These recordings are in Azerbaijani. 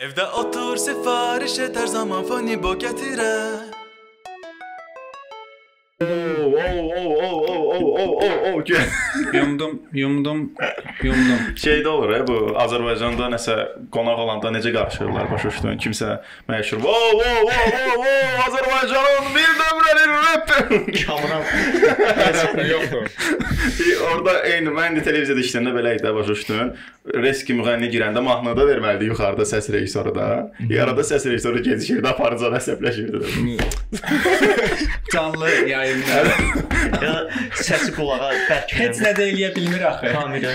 Evdə otur sifariş et her zaman fani bo getire oo, oo, oo, oo, oo. Yumdum, yumdum, yumdum. Şeydə olur ya bu Azərbaycanda nəsə qonaq olanda necə qarşılayırlar başa düşdün? Kimsə məşhur. "Wo, wo, wo, wo, wo, Azərbaycanın bir nömrəli rapper." Kamran. Yoxdur. Orada eyni mən də televiziyada işləyəndə belə idi başa düşdün. Reski müğənni girəndə mahnıda verməlidir yuxarıda səs rejissoru da. Yarada səs rejissoru gecikirdi, aparıcı əsəbləşirdi. Canlı yayında. Ya səsi qulağa bərk. Heç nə də eləyə bilmir axı. kamera.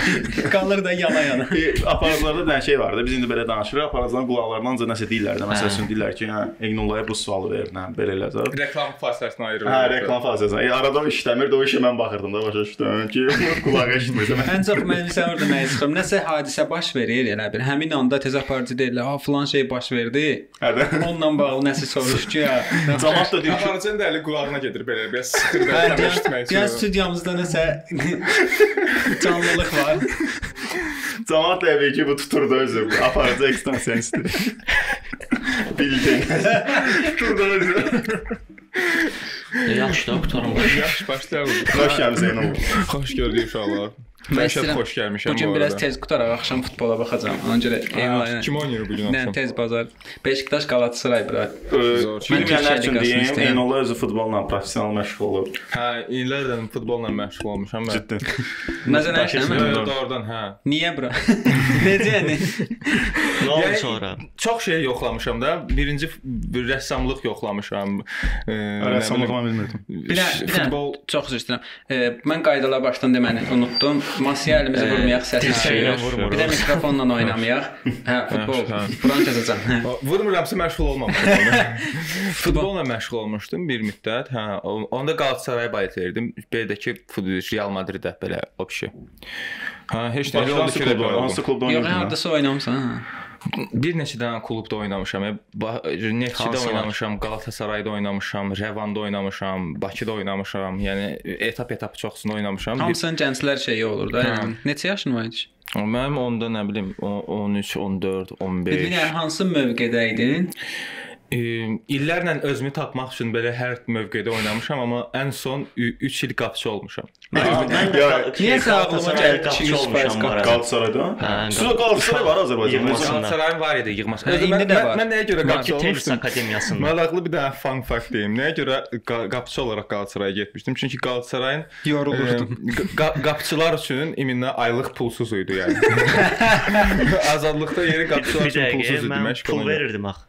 Qalır da yana-yana. Aparıcılarda da şey vardı. Biz indi belə danışırıq. Aparıcıların qulaqlarından ancaq nəsə deyirlər də. Məsəl üçün deyirlər ki, hə, Egnullaya bu sualı verin, hə, belə eləcək. Reklam fasiləsini ayırır. Hə, reklam fazlası. E, arada o işləmirdi, o işə mən baxırdım da başa düşdün ki, qulağa eşitmirsə. Mən Ən çox mən sən orada nə istəyirəm? Nəsə hadisə baş verir elə bir. Həmin anda tez aparıcı deyirlər, "Ha, filan şey baş verdi." hə də. Onunla bağlı nəsə soruş ki. Cəmaət də deyir ki, Aparıcının da əli qulağına gedir belə biraz sıxır Hə, belə studiyamızda nəsə canlılıq var. də əvvəl ki, bu tuturdu özü. Aparıcı ekstansiyonisti. Bildin. tuturdu özü. Yaxşı da qutaram. Yaxşı başlayaq. Xoş gəlmisən oğlum. Xoş gördük uşaqlar. Mən şəhər xoş gəlmişəm Bu gün biraz tez qutaraq axşam futbola baxacağam. Ona görə onlayn. Kim oynayır bu gün Nə axşam? tez bazar. Beşiktaş Galatasaray bura. Zor. Bilməyənlər üçün deyim, Eynola özü futbolla professional məşğul olur. Hə, illərdən futbolla məşğul olmuşam mən. Ciddi. Alsam. yo, Doğrudan, hə. Niyə bura? Necə yəni? Nə oldu sonra? Çox şey yoxlamışam da. Birinci rəssamlıq yoxlamışam. Rəssamlığı mən bilmirdim. Bir futbol çox üzr istəyirəm. Mən qaydalara başdan deməli unutdum. Masaya əlimizi vurmayaq, səs dirşəklə çıxır. vurmuruq. Bir də mikrofonla oynamayaq. Hə, futbol. Buranı kəsəcəm. Vurmuramsa məşğul olmamışam. Futbolla məşğul olmuşdum bir müddət. Hə, o- onda Qalatasaray balet verdim. Bir də ki fut- Real Madrid-də belə opşi. Hə, heç nə Hansı ki, hansı klubda Yox, oynayırdın? hardasa oynamısan. Hə. Bir neçə dənə klubda oynamışam. Neftçidə oynamışam, Qalatasarayda oynamışam, Rəvanda oynamışam, Bakıda oynamışam. Yəni etap-etap çoxsunu oynamışam. Hamısının gənclər şeyi olur da. Hə. Yəni. Neçə yaşın var idi? Mənim onda nə bilim o- 13, 14, 15. Bir də hansı mövqedə idin? E, illərlə özümü tapmaq üçün belə hər mövqedə oynamışam, amma ən son 3 il qapıçı olmuşam. Niyəsə ağlıma gəldi ki, 100% olmuşam. Qalatasarayda? Hə, Sizə Qalatasaray var Azərbaycanda. Yığmasın. Qalatasaray var idi Özü indi də var. mən nəyə görə qapıçı olmuşdum? akademiyasında. Maraqlı bir dənə fun fact deyim. Nəyə görə qa- qapıçı olaraq Qalatasaraya getmişdim? Çünki Qalatasarayın Yorulurdum. qa- qapıçılar üçün iminə aylıq pulsuz idi yəni. Azadlıqda yeri qapıçılar üçün pulsuz idi məşğul pul verirdim axı.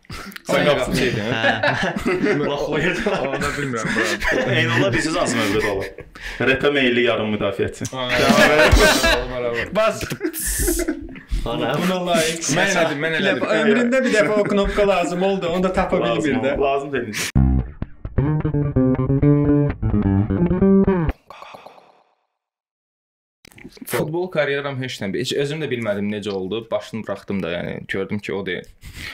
Sən verirdim. Onu bilmirəm. Eynola biziz hansı mövqedə olur? Rəpə meyilli yarım müdafiəçi. Bas. Ana. Buna layiq. Mən elədim, mən elədim. Ömründə bir dəfə o knopka lazım oldu. Onu da tapa bilmir də. Lazım deyil. Futbol karyeram heç nə. Heç özüm də bilmədim necə oldu. Başını buraxdım da, yəni gördüm ki, o deyil.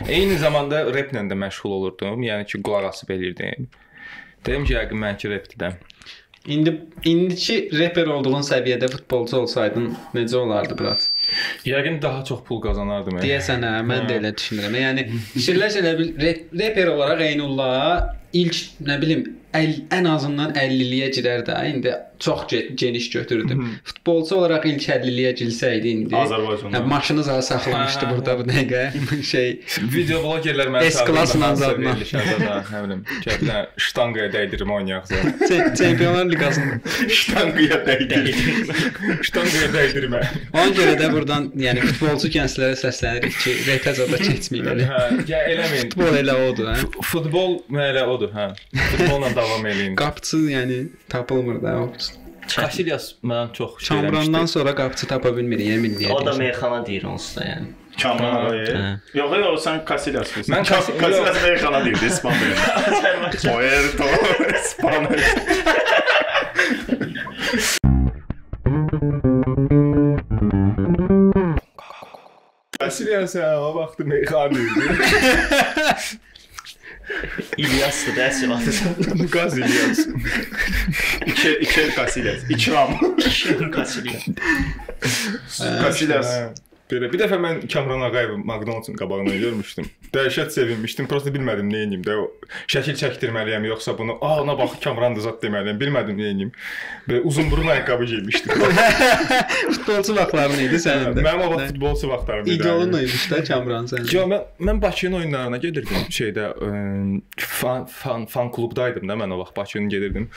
Eyni zamanda replə də məşğul olurdum. Yəni ki, qulaq asıb elirdim. Dedim ki, yəqin mənki repdir də. İndi indiki reper olduğun səviyyədə futbolçu olsaydın necə olardı biraz? Yəqin daha çox pul qazanardım. yəni. Deyəsən hə, mən də elə düşünürəm. Yəni fikirləş elə bil re- reper olaraq Eynulla ilk nə bilim əl, ən azından 50-liyə girər də. İndi çox ge geniş götürdüm. Futbolçu olaraq ilk 50-liyə girsəydi indi. Azərbaycanda. Hə, maşını zara saxlamışdı Hə, burada bu dəqiqə. şey Video blogerlər mənə S klassının zadına. Şəhzada, nə bilim, gələ ştanqaya dəydirim oynayaq zə. Çem- Çempionlar Liqasında. Ştanqıya dəydi. ştanqaya dəydirmə. Ona görə də burdan yəni futbolçu gənclərə səslənirik ki, repə zada keçməyin. Hə, ya eləməyin. Futbol elə odur, hə. Futbol elə odur, hə. Futbolla davam eləyin. Qapıçı yəni tapılmır da. O Kasilyas mən çox Çambrandan sonra qapıçı tapa bilmir, yemin O da edirəm. meyxana deyir onsuz da yəni. Kamran Hə. Araya. Yox, yox, sən Casillas deyirsən. Mən Casillas- Casillas meyxana deyirdi İspan dilində. Puerto Spanish. Kasilyas hə, o vaxtı meyxana idi. İlyasdır da əsl adı. Kasilyas. İki, iki Casillas. İkram. Kaçırıyor. Casillas. Belə bir dəfə mən Kamran Ağayev McDonald's-ın qabağında görmüşdüm. Dəhşət sevinmişdim. Prosta bilmədim nə edeyim də. Şəkil çəkdirməliyəm yoxsa bunu, "A, ona bax Kamran da zət deməliyəm." Bilmədim nə edeyim. Belə uzun burun ayaqqabı geymişdim. Futbolçu vaxtların idi sənin də. Mənim o vaxt futbolçu vaxtlarım idi. İdealın neymiş də Kamran sənin? Yo mən mən Bakının oyunlarına gedirdim. Şeydə ə, fan fan fan klubdaydım da mən o vaxt Bakının gedirdim.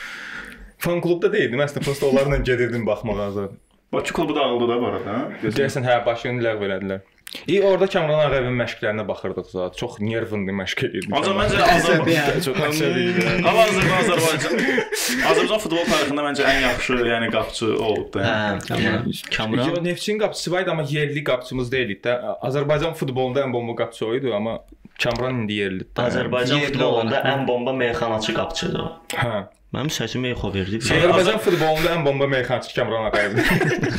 Fan klubda deyildim, əslində prosta onlarla gedirdim baxmağa. Bakı klubu dağıldı da bu arada. Deyəsən hə, Bakını ləğv elədilər. İyi orada Kamran Ağayevin məşqlərinə baxırdıq zat. Çox nervindi məşq edirdi. Ancaq məncə. Azərbaycan çox əsəbi idi. Amma Azərbaycan Azərbaycan Azərbaycan futbol tarixində məncə ən yaxşı, yəni qapıçı o olub da. yəni. Hə, Kamran. Yo, Kamran. Neftçinin qapıçısı var idi, amma yerli qapıçımız deyildi də. Azərbaycan futbolunda ən bomba qapıçı o idi, amma Kamran indi yerlidir. Azərbaycan futbolunda ən bomba meyxanaçı qapçıdır o. Hə. Mənim səsim Meyxo verdi. Azərbaycan futbolunda ən bomba meyxanaçı Kamran Ağayevdir.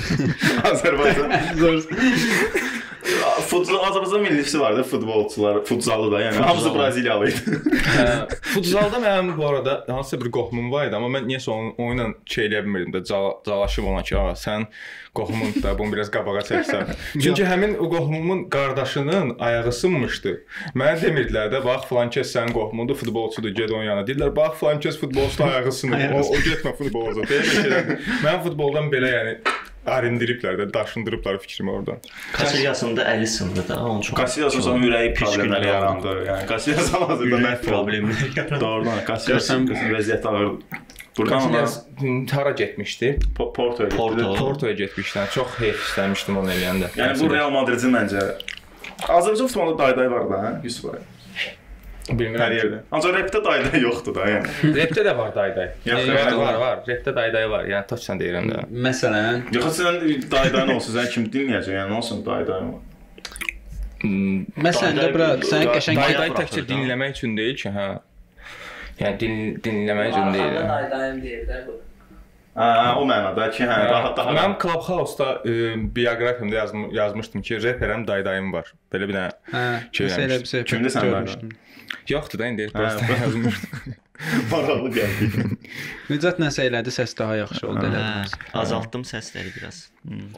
Azərbaycan Futsal Azərbaycan millisi vardı, futbolçular, futsalı da, yəni hamısı Braziliyalı idi. Hə, Futzalda mənim bu arada hansısa bir qohumum var idi, amma mən niyəsə onun oyunla şey eləyə bilmirdim də, cal- calaşıb ona ki, "A, sən qohumun da bunu biraz qabağa çəksən." Çünki həmin o qohumumun qardaşının ayağı sınmışdı. Mənə demirdilər də, bax filan kəs sənin qohumundur, futbolçudur, get onun yanına. Deyirlər, bax filan kəs futbolçunun ayağı sınıb. O, o getmə futbolca. Belə şeylər. Mən futboldan belə yəni arindiriblər də, daşındırıblar fikrimi oradan. Kasilyasında əli sındı da, onun çox. Casillas sonra ürəyi günlər yarandı. Yəni Casillas hazırda məhv oldu. problemləri yarandı. Doğrudan Casillas Görsən- vəziyyət ağır. Buradan ona Casillas hara getmişdi? Po- Portoya getdi. Porto. Portoya getmişdi. Çox heyf istəmişdim onu eləyəndə. Yəni bu Real Madridin məncə Azərbaycan futbolunda dayday var da? Yusuf bəy. Bilmirəm. Hər yerdə. Ancaq repdə dayday yoxdur da, yəni. repdə də var dayday. Yox, var, var, var. Repdə dayday var. Yəni toçsan deyirəm də. Məsələn, yox sən daydan olsun, sən kim dinləyəcək? Yəni olsun daydan. Məsələn də bura sən qəşəng dayday təkcə dinləmək üçün deyil ki, hə. Yəni din, dinləmək üçün deyil. Daydayım deyir də bu. Hə, o mənada ki, hə, rahat daha. Mən Clubhouse-da bioqrafiyamda yazmışdım ki, reperəm daydayım var. Belə bir dənə. Hə, ki, elə bir şey. Kimdə sən daydayım? Yoxdur da indi hə, prosta yazmışdım. Maraqlı gəldi. Nicat nəsə elədi, səs daha yaxşı oldu elədi. Hə, azaltdım səsləri biraz.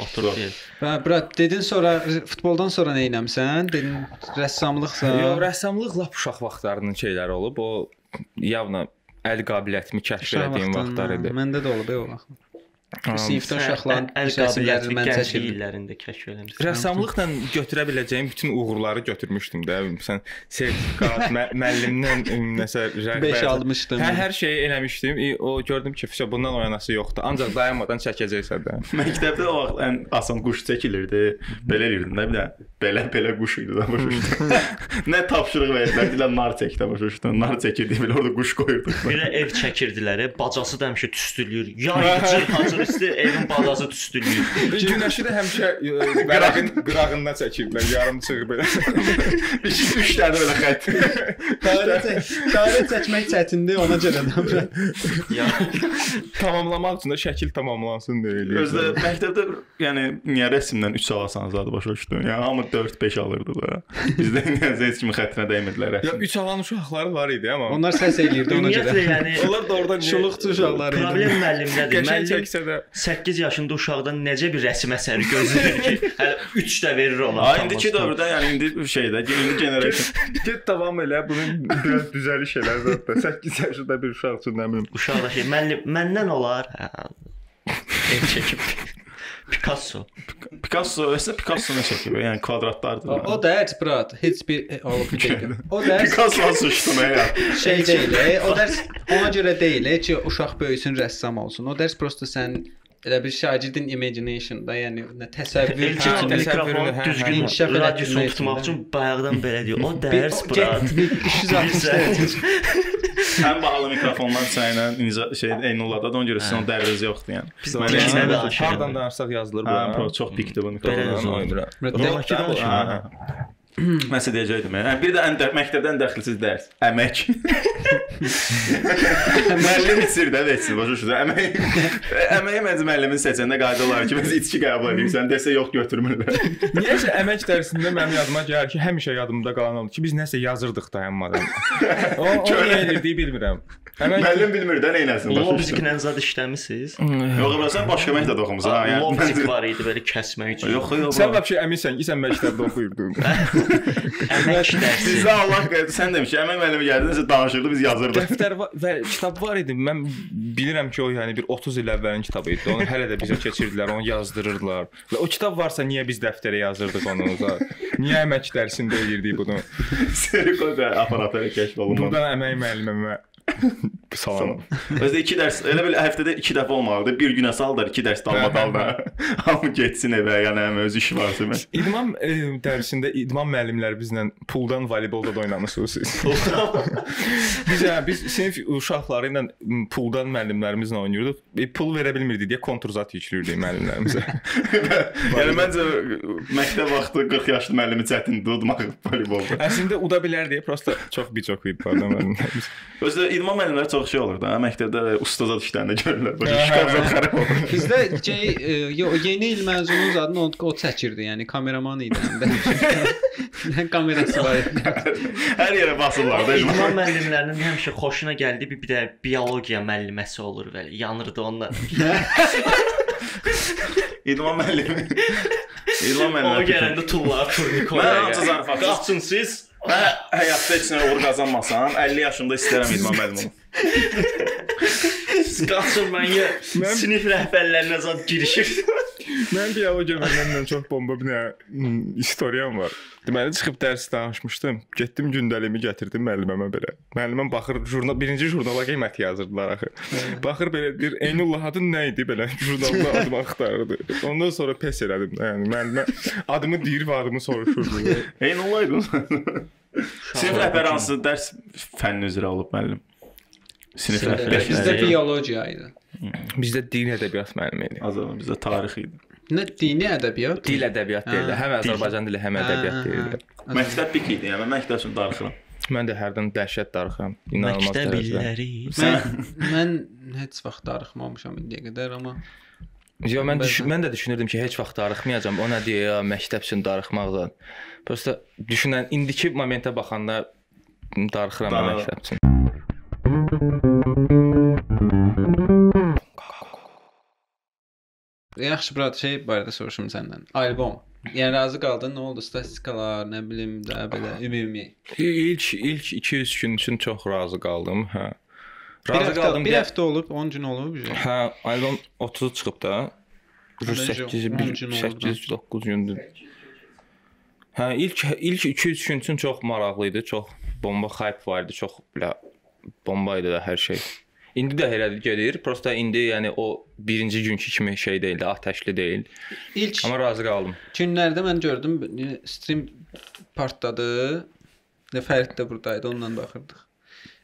Oturdu. Və hə, bura dedin sonra futboldan sonra nə etmisən? Dedin rəssamlıqsa. Yox, rəssamlıq lap uşaq vaxtlarının şeyləri olub. O yavna əl qabiliyyətimi kəşf etdiyim vaxtlar idi. Məndə də olub o vaxt. Sinifdə uşaqların gənclik çəkirdim. illərində kəşf eləmişsən. Rəssamlıqla götürə biləcəyim bütün uğurları götürmüşdüm də. Məsələn, sertifikat, müəllimdən nəsə rəğbət. Almışdım. Hə, hər şeyi eləmişdim. O gördüm ki, fişə bundan oyanası yoxdur. Ancaq dayanmadan çəkəcəksən də. Məktəbdə o vaxt ən asan quş çəkilirdi. Belə eləyirdin də bir də. Belə belə quş idi da başa düşdün. nə tapşırıq verdilər, deyirlər nar çək də başa düşdün. Nar çəkirdi, belə orada quş qoyurduq. Bir də ev çəkirdilər, e, bacası da həmişə tüstülüyür. Yayıcı hacır üstü evin bacası tüstülüyür. Günəşi də həmişə ə, vərəqin qırağından çəkiblər, yarımçıq belə. Bir şey üç dənə belə xətt. Dairə çək, dairə çəkmək çətindir, ona görə də. Ya Tamamlamaq üçün də şəkil tamamlansın deyə. Özdə məktəbdə yəni niyə rəsmdən 3 alasan zadı başa düşdün. Yəni hamı 4-5 alırdı da. Bizdə yəni heç kimin xətrinə dəymədilər Ya rəsm. 3 alan uşaqlar var idi amma. Onlar səs eləyirdi ona görə. yəni onlar da oradan Şuluqçu uşaqlar idi. problem müəllimdədir. Müəllim çəksə də 8 yaşında uşaqdan necə bir rəsm əsəri gözləyir ki, hələ 3 də verir ona. Ha indiki dövrdə yəni indi şeydə, indi generation get davam elə, bunun biraz düzəliş elə zətdə. 8 yaşında bir uşaq üçün nə bilim. Uşaq da şey, müəllim məndən olar. Hə. Ev çəkib Picasso. Picasso, əslində Picasso nə çəkib? Yəni kvadratlardır. O, o dərs brat, heç bir olub dəqiqə. O dərs Picasso sıçdım ya. şey deyil. O dərs ona görə deyil ki, uşaq böyüsün, rəssam olsun. O dərs prosta sən elə bir şagirdin imagination-da, yəni nə təsəvvür, hə, təsəvvürünü, hə, düzgün inkişaf tutmaq üçün bayaqdan belə deyir. O dərs Bir- brat. 360 dərəcə. Ən bahalı mikrofonlar niza şey Eynullada da ona görə sizin o dəriniz yoxdur yəni. Biz yəni-? Hardan danışsaq yazılır Hə, bura. pro çox pikdir bu Belə mikrofon. uzun. oyundur. Rocky danışma. Hə, hə. Nəsə deyəcəydim. Yəni bir də ən də, məktəbdən dəxilsiz dərs. Əmək. Müəllim içir də veçsin, başa düşürsən? Əmək. Əməyi məncə müəllimin seçəndə qayda olar ki, biz içki qəbul edirsən, desə yox götürmürlər. Niyəsə əmək dərsində mənim yadıma gəlir ki, həmişə yadımda qalan oldu ki, biz nəsə yazırdıq dayanmadan. o, o nə edirdik bilmirəm. Əmək Müəllim bilmir də başa düşdün. Lobziklə zad işləmisiniz? Yox, bura sən başqa məktəbdə oxumusan ha. yəni Lobzik mən- var idi belə kəsmək üçün. Yox, yox. Sən vəbşi əminsən ki, sən məktəbdə oxuyurdun. əmək dərsi. Bizdə Allah qədir sən demiş ki, əmək müəllimi gəldi, nəsə danışırdı, biz yazırdıq. Dəftər və kitab var idi. Mən bilirəm ki, o yəni bir 30 il əvvəlin kitabı idi. Onu hələ də bizə keçirdilər, onu yazdırırdılar. Və o kitab varsa niyə biz dəftərə yazırdıq onu? Niyə əmək dərsində edirdik bunu? Serikoda aparatları kəşf olunmadı. Buradan əmək müəllimimə salam. Özdə 2 dərs, elə bil həftədə 2 dəfə olmalıdır. Bir günə saldır, 2 dərs dalmadalda. Hamı getsin evə, yəni həm öz işi varsa mən. İdman e, dərsində idman müəllimləri bizlə puldan voleybolda da oynamısınız siz. biz yəni biz sinif uşaqları ilə puldan müəllimlərimizlə oynayırdıq. E, pul verə bilmirdik deyə kontrzat yükləyirik müəllimlərimizə. yəni məncə məktəb vaxtı 40 yaşlı müəllimi çətindir udmaq voleybolda. Əslində uda bilər deyə prosta çox biçok idi pardon. Özdə idman müəllimləri çox şey olur da. Məktəbdə ustazat işlərində görürlər. Başa şikayət xarab olur. Bizdə şey, yeni il məzununun adını o, o çəkirdi, yəni kameraman idi həm də. Kamerası var idi. Hər yerə basırlar da. İdman müəllimlərinin həmişə xoşuna gəldi bir, bir də biologiya müəlliməsi olur belə. Yanırdı onlar. İdman müəllimi. İdman O müəllimi. gələndə tullar turnikoya. Mən ancaq zarafatsız- Qaçın siz. Mən həyatda heç nə uğur qazanmasam, 50 yaşımda istəyirəm idman müəllimi olum. Qaçın mən ya sinif rəhbərlərinə zad girişir. Mən biologiya müəllimimlə çox bomba bir dənə istoriyam var. Deməli çıxıb dərs danışmışdım. Getdim gündəliyimi gətirdim müəllimə belə. Müəlliməm baxır jurnal birinci jurnala qiymət yazırdılar axı. Baxır belə bir Eynullah adın nə idi belə jurnalda adımı axtarırdı. Ondan sonra pes elədim. Yəni müəllimə adımı deyir və adımı soruşurdu. Eyni olaydı. Sinif rəhbəri hansı dərs fənni üzrə olub müəllim? Sinif rəhbəri. Bizdə biologiya idi. Bizdə din ədəbiyyat müəllimi idi. Azərbaycan bizdə tarix idi. Nə dini ədəbiyyat? Dil ədəbiyyat deyildi. Həm Azərbaycan dili, həm ədəbiyyat deyildi. Məktəb pik idi. Yəni məktəb üçün darıxıram. Mən də hərdən dəhşət darıxıram. İnanılmaz Məktəb illəri. Mən mən heç vaxt darıxmamışam indiyə qədər, amma Yo mən düş mən də düşünürdüm ki, heç vaxt darıxmayacağam. O nə deyə ya, məktəb üçün darıxmaqdan. Prosta düşünən indiki momentə baxanda darıxıram Dar- mən məktəb üçün. Yaxşı brat şey barədə soruşum səndən. Albom. Yəni razı qaldın, nə oldu? Statistikalar, nə bilim də belə ümumi. İlk ilk 2-3 gün üçün çox razı qaldım, hə. Bir Razı həftə, qaldım. bir həftə olub, 10 gün olub. bir. Hə, albom 30 çıxıb da. Məncə 8 on gün oldu da. 8 9 gündür. Hə, ilk ilk 2-3 gün üçün çox maraqlı idi, çox bomba hype var idi, çox belə bomba idi də hər şey. İndi də elədir gedir. Prosta indi yəni o birinci günkü kimi şey deyildi, atəşli deyil. İlk Amma razı qaldım. günlərdə mən gördüm stream partladı. Və Fərid də buradaydı, onunla baxırdıq.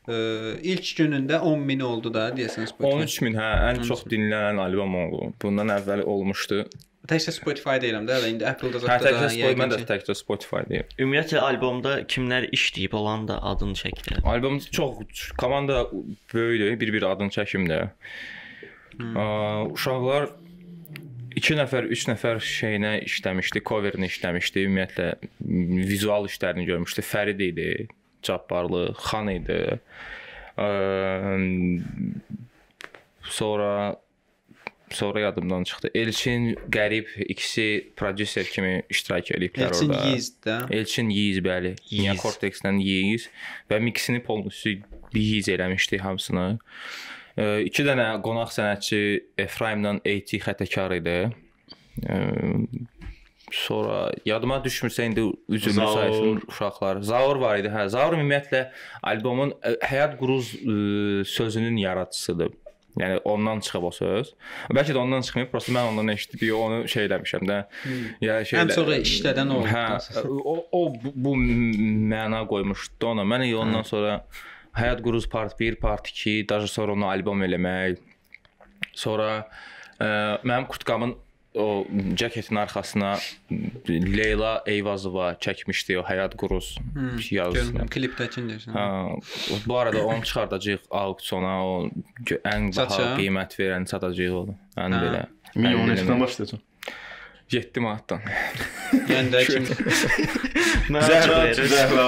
Ee, ilk günündə 10 min oldu da deyəsən Spotify. 13 min hə, ən çox dinlənən albom oldu. Bundan əvvəl olmuşdu. Təkcə Spotify deyirəm də, hələ indi Apple-da Hə, zətdə təkcə Spotify, mən də təkcə Spotify-dayım. Ümumiyyətlə albomda kimlər işləyib olan da adını çəkdilər. Albom çox komanda böyükdür, bir-bir adını çəkim də. Hmm. Uşaqlar 2 nəfər, 3 nəfər şeyinə işləmişdi, coverini işləmişdi. Ümumiyyətlə vizual işlərini görmüşdü. Fərid idi, Cabbarlı, Xan idi. Ə, sonra sonra yadımdan çıxdı. Elçin, Qərib ikisi prodüser kimi iştirak ediblər Elçin orada. Yiz də. Elçin Yiz bəli. Nia Yiz. Cortex-dən Yiz və miksini polnusu Yiz eləmişdi hamısını. E, iki dənə qonaq sənətçi Efraimlə AT xətəkar idi. E, sonra yadıma düşmürsə indi üzrünü Zaur. saysın uşaqlar. Zaur var idi. Hə, Zaur ümumiyyətlə albomun ə, Həyat Quruz ə, sözünün yaradıcısıdır. Yəni ondan çıxıb o söz. Bəlkə də ondan çıxmayıb, prosta mən ondan eşitdim, onu şey eləmişəm də. Yəni şey Ən çox işlədən o oldu. Hə, o, o bu, bu məna qoymuşdu ona. Mən elə ondan sonra Həyat Quruz part 1, part 2, daha sonra onu albom eləmək. Sonra ə, mənim kurtkamın o jaketin arxasına Leyla Eyvazova çəkmişdi o Həyat Quruz yazısını. Görürəm, klipdəkini deyirsən. Hə, bu arada onu çıxardacağıq auksiyona, o ən baha qiymət verən satacağıq onu. Yəni Hə. belə. Milyon Ən neçədən başlayacaq? 7 manatdan. Yəni də kim Zəhra. Zəhra.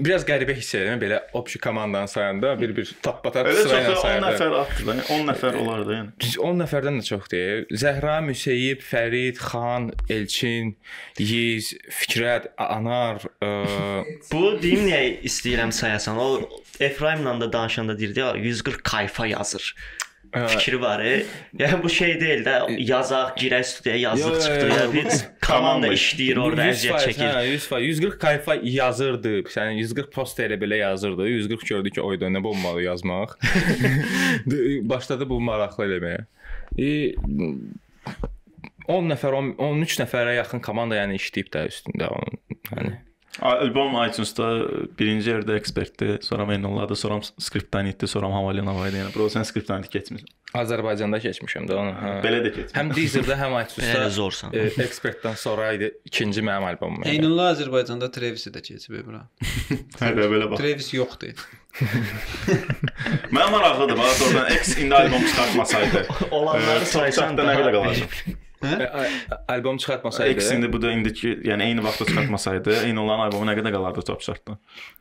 Biraz qəribə hiss edirəm belə opşi komandanı sayanda bir-bir tapbata Elə sırayla çox 10 sayanda. nəfər atdı da. 10 nəfər olardı yəni. Biz 10 nəfərdən də çox deyil. Zəhra, Müseyib, Fərid, Xan, Elçin, Yiz, Fikrət, Anar, ə, Bu deyim niyə istəyirəm sayasan. O Efraimlə də danışanda deyirdi ya 140 kayfa yazır. Fikri var. e. Yəni bu şey deyil də yazaq, girək studiyaya Yo, yazıq yo, çıxdı yo, ya. bu- Biz komanda işləyir orada 100 əziyyət çəkir. Hə, 100 faiz. 140 kayfa yazırdı. Sən 140 post elə belə yazırdı. 140 gördü ki, oyda nə bombalı yazmaq. Başladı bu maraqlı eləməyə. E, 10 nəfər, 10, 13 nəfərə yaxın komanda yəni işləyib də üstündə onun. Yəni Albom iTunes-da birinci yerdə ekspertdir, sonra Mennolladır, sonra Skriptanitdir, sonra Havalina var idi. Yəni bro sən Skriptanit keçmisən. Azərbaycanda keçmişəm də onu. Hə. Belə də keçmisən. Həm Deezer-də, həm Belə iTunes-da zorsan. e, ekspertdən sonra idi ikinci mənim albomum. yəni. Eynullah Azərbaycanda Travis-i də keçib bura. Hə, belə bax. Travis yoxdur. Mən maraqlıdır, bax oradan X indi albom çıxartmasaydı. Olanları çatda nə qədər qalacaq? A- Albom çıxartmasaydı. İndi bu da indiki, yəni eyni vaxtda çıxartmasaydı, eyni olan albomu nə qədər qalardı top chartda?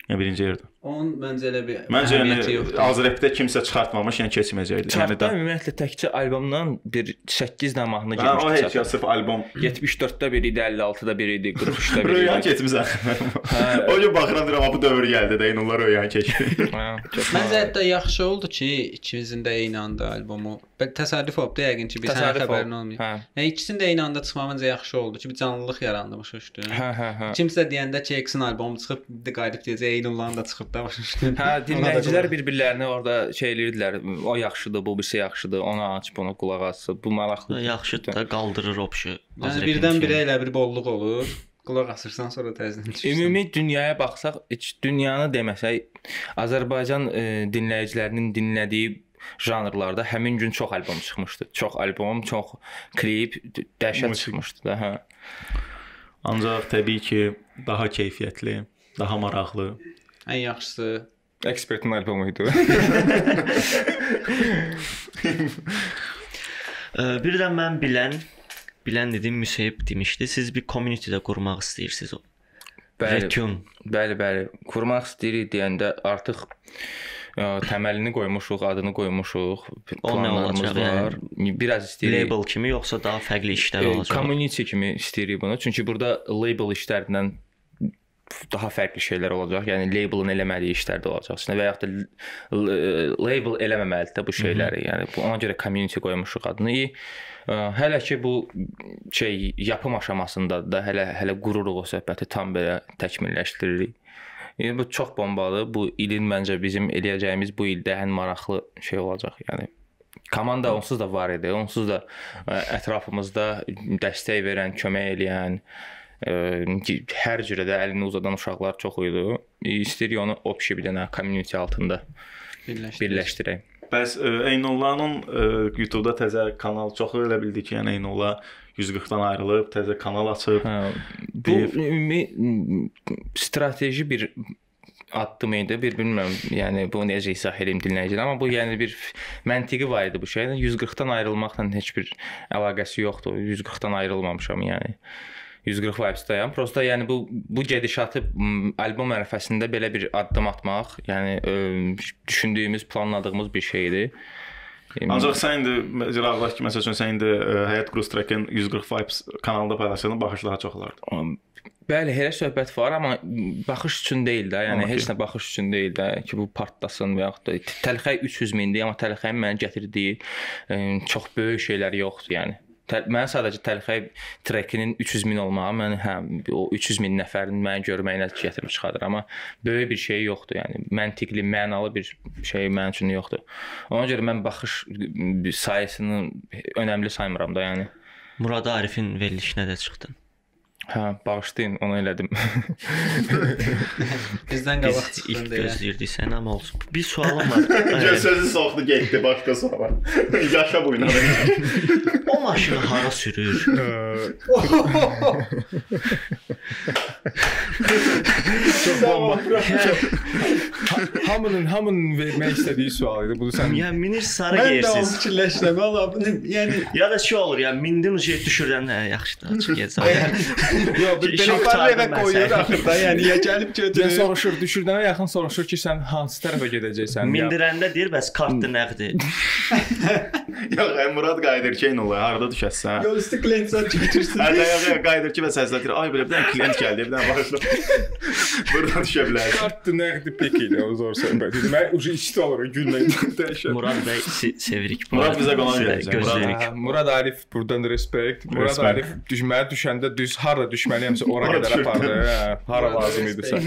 Yəni birinci yerdə. Onun məncə elə bir Məncə yəni yoxdur. Azrepdə kimsə çıxartmamış, yəni keçməyəcəkdi. Yəni da ümumiyyətlə təkcə albomdan bir 8 də mahnı Hə, o heç ya sırf albom 74-də bir idi, 56-da bir idi, 43-də bir Röyan idi. keçmisən. O gün baxıram deyirəm, "Ha, bu dövr gəldi də, eyni onlar röyan keçdi. Hə, Məncə hətta yaxşı oldu ki, ikimizin də eyni anda albomu. Təsadüf oldu yəqin ki, biz hər xəbərin olmayıb. Hə. Yəni ikisinin də eyni anda çıxmağı məncə yaxşı oldu ki, bir canlılıq yaranmış üstü. Hə, hə, hə. Kimsə deyəndə ki, X-in albomu çıxıb, qayıdıb deyəcək, Eynullahın da çıxıb da başa düşdün. Hə, dinləyicilər bir-birlərini orada şey eləyirdilər. O yaxşıdır, bu birisi yaxşıdır. Ona aç, buna qulaq as. Bu maraqlı. Yaxşıdır da qaldırır opşu. Yəni birdən-birə elə bir bolluq olur. Qulaq asırsan, sonra təzədən düşürsən. Ümumi dünyaya baxsaq, dünyanı deməsək, Azərbaycan e, dinləyicilərinin dinlədiyi janrlarda həmin gün çox albom çıxmışdı. Çox albom, çox klip, dəhşət çıxmışdı da, hə. Ancaq təbii ki, daha keyfiyyətli, daha maraqlı. Ən yaxşısı Ekspertin albomu idi. Bir də mən bilən bilən dedim Müseyib demişdi. Siz bir community-də qurmaq istəyirsiniz o. Bəli. Retune. Bəli, bəli. Qurmaq istəyirik deyəndə artıq ə, təməlini qoymuşuq, adını qoymuşuq. O nə Planlarımız olacaq, var. Biraz istəyirik. Label kimi yoxsa daha fərqli işlər E, olacaq? community kimi istəyirik bunu. Çünki burada label işlərindən daha fərqli şeylər olacaq. Yəni labelın eləmədiyi işlər də olacaq. Əslində və yaxud da l- label eləməməlidir də bu şeyləri. Yəni bu ona görə community qoymuşuq adını. Ə, Hələ ki bu şey yapım aşamasındadır da hələ hələ qururuq o söhbəti tam belə təkmilləşdiririk. Yəni bu çox bombadır. Bu ilin məncə bizim eləyəcəyimiz bu ildə ən maraqlı şey olacaq. Yəni komanda onsuz da var idi. Onsuz da ə, ətrafımızda dəstək verən, kömək eləyən, hər cürə də əlini uzadan uşaqlar çox idi. İstəyirik onu opşi bir dənə community altında birləşdir. birləşdirək. Bəs ə, YouTube-da təzə kanal çoxu elə bildi ki, yəni Eynullah 140-dan ayrılıb, təzə kanal açıb. Hə, bu ümumi strateji bir addım idi. Bir bilmirəm, yəni bu necə izah edeyim dinləyicilər, amma bu yəni bir məntiqi var idi bu şeyin. 140-dan ayrılmaqla heç bir əlaqəsi yoxdur. 140-dan ayrılmamışam yəni. 140 vibes-dayam. Prosta yəni bu bu gedişatı albom ərəfəsində belə bir addım atmaq, yəni ə, düşündüyümüz, planladığımız bir şeydir. Ancaq sən indi Ciraqdakı ki, məsəl üçün sən indi ə, Həyat Cruise Track-in 140 Vibes kanalında paylaşsan, baxış daha çox olardı. Bəli, elə söhbət var, amma baxış üçün deyil də. Yəni Okey. heç nə baxış üçün deyil də ki, bu partlasın və yaxud da təlxəy 300 mindir, amma təlxəyin mənə gətirdiyi ə, çox böyük şeylər yoxdur, yəni. Mən sadəcə təlxəy trekinin 300 min olmağı mən hə o 300 min nəfərin məni görməyinə gətirib çıxardır, amma böyük bir şey yoxdur, yəni məntiqli, mənalı bir şey mənim üçün yoxdur. Ona görə mən baxış sayəsini önəmli saymıram da, yəni. Murad Arifin verilişinə də çıxdın. Hə, bağışlayın, onu elədim. Bizdən Biz qabaq ilk çıxdın deyə. gözləyirdik səni amma olsun. Bir sualım var. Gəl Ə, sözü soxdu, getdi başqa suala. Yaşa bu ilə. o maşını hara sürür? hamının hamının vermək istədiyi sual idi. Bunu sən Yəni minir sarı Mən də onu geyirsiz. fikirləşirəm. Valla bunu yəni Ya da şey olur ya mindin ucu düşürdən hə yaxşıdır açıq gəz. Yox, belə evə qoyur axırda, yəni ya gəlib götürür. soruşur, düşürdənə yaxın soruşur ki, sən hansı tərəfə gedəcəksən? Mindirəndə deyir, bəs kartda nəqdi. Yox, ə, Murad qayıdır ki, nə olar, harda düşəsən? Yol üstü klient zət götürsün. Hə, dəqiqə qayıdır ki və səsləndir. Ay belə bir dənə klient gəldi, bir dənə baxırsan. Buradan düşə bilər. Kartdı nəqdi pek ilə o zor söhbət. Mən ucu işdə oluram gülməkdən dəhşət. Murad bəy se sevirik. Murad bizə qonaq gələcək. Hə, Murad Arif buradan respekt. Murad. Arif düşməyə düşəndə düz hara düşməliyəmsə ora qədər apardı. Hə, hara lazım idisə.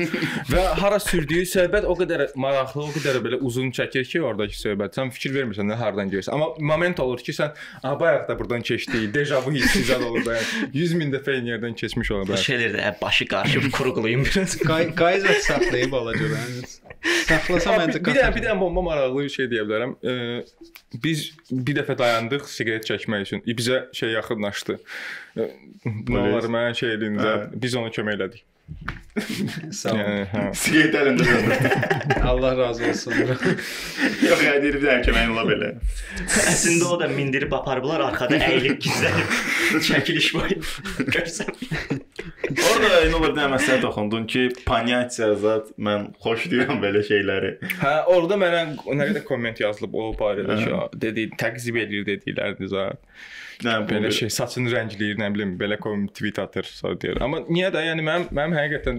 Və hara sürdüyü söhbət o qədər maraqlı, o qədər belə uzun çəkir ki, oradakı söhbət. Sən fikir vermirsən nə hardan gəlirsən. Amma moment olur ki, sən "A, bayaq da buradan keçdik. Dejavu hissi zad olur da. Yəni 100 min dəfə eyni yerdən keçmiş ola bilər. şeylər də başı qarışıb quruqlayım biraz. Qayız və saxlayıb alacaq. Saxlasa məncə bir, bir dənə bir dənə bomba maraqlı bir şey deyə bilərəm. Biz bir dəfə dayandıq siqaret çəkmək üçün. Bizə şey yaxınlaşdı. Ee, Nə olar mən şey edincə Hə. biz ona kömək elədik. Sağ ol. Hə. Siqaret əlində. Allah razı olsun. Yox, qayıdır bir dənə köməyin ola belə. Əslində o da mindirib aparıblar, arxada əyilib gizlənib çəkiliş var. Görsən. Orada nə olar deyə məsələ toxundun ki, panyasiya zət mən xoşlayıram belə şeyləri. Hə, orada mənə nə qədər komment yazılıb o barədə ki, dedi təqzib edir dedikləriniz ha. Nə Belə şey saçını rəngləyir, nə bilim, belə kom tweet atır, sonra deyir. Amma niyə də yəni mənim mənim həqiqətən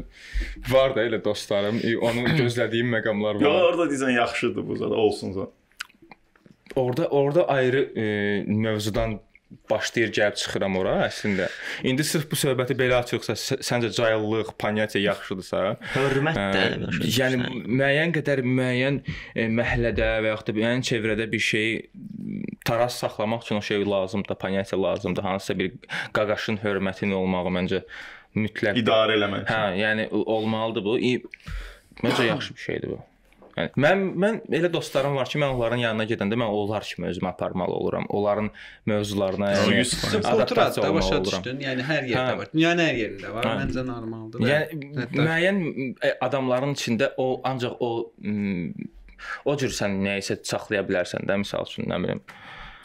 var da elə dostlarım, e, onu gözlədiyim məqamlar Yox, var. orada deyirsən yaxşıdır bu zət, olsun zət. Orda orada ayrı e, mövzudan başlayır gəlib çıxıram ora əslində. İndi sırf bu söhbəti belə açıqsa, sə- səncə cayıllıq, panyasiya yaxşıdırsa, Hörmət də. Başa yəni müəyyən qədər müəyyən məhəllədə və yaxud da müəyyən çevrədə bir şey taraz saxlamaq üçün o şey lazımdır, panyasiya lazımdır. Hansısa bir qaqaşın hörmətin olmağı məncə mütləq. İdarə eləmək. Hə, yəni olmalıdır bu. Məncə yaxşı bir şeydir bu. Yəni mən mən elə dostlarım var ki, mən onların yanına gedəndə mən onlar kimi özümü aparmalı oluram. Onların mövzularına, yəni da olmalı başa düşdün. Yəni hər yerdə Hə. var. Dünyanın hər yerində var. Hə. Məncə normaldır. Yəni hətta- müəyyən e, adamların içində o ancaq o m, o cür sən nəyisə saxlaya bilərsən də, məsəl üçün, nə bilim.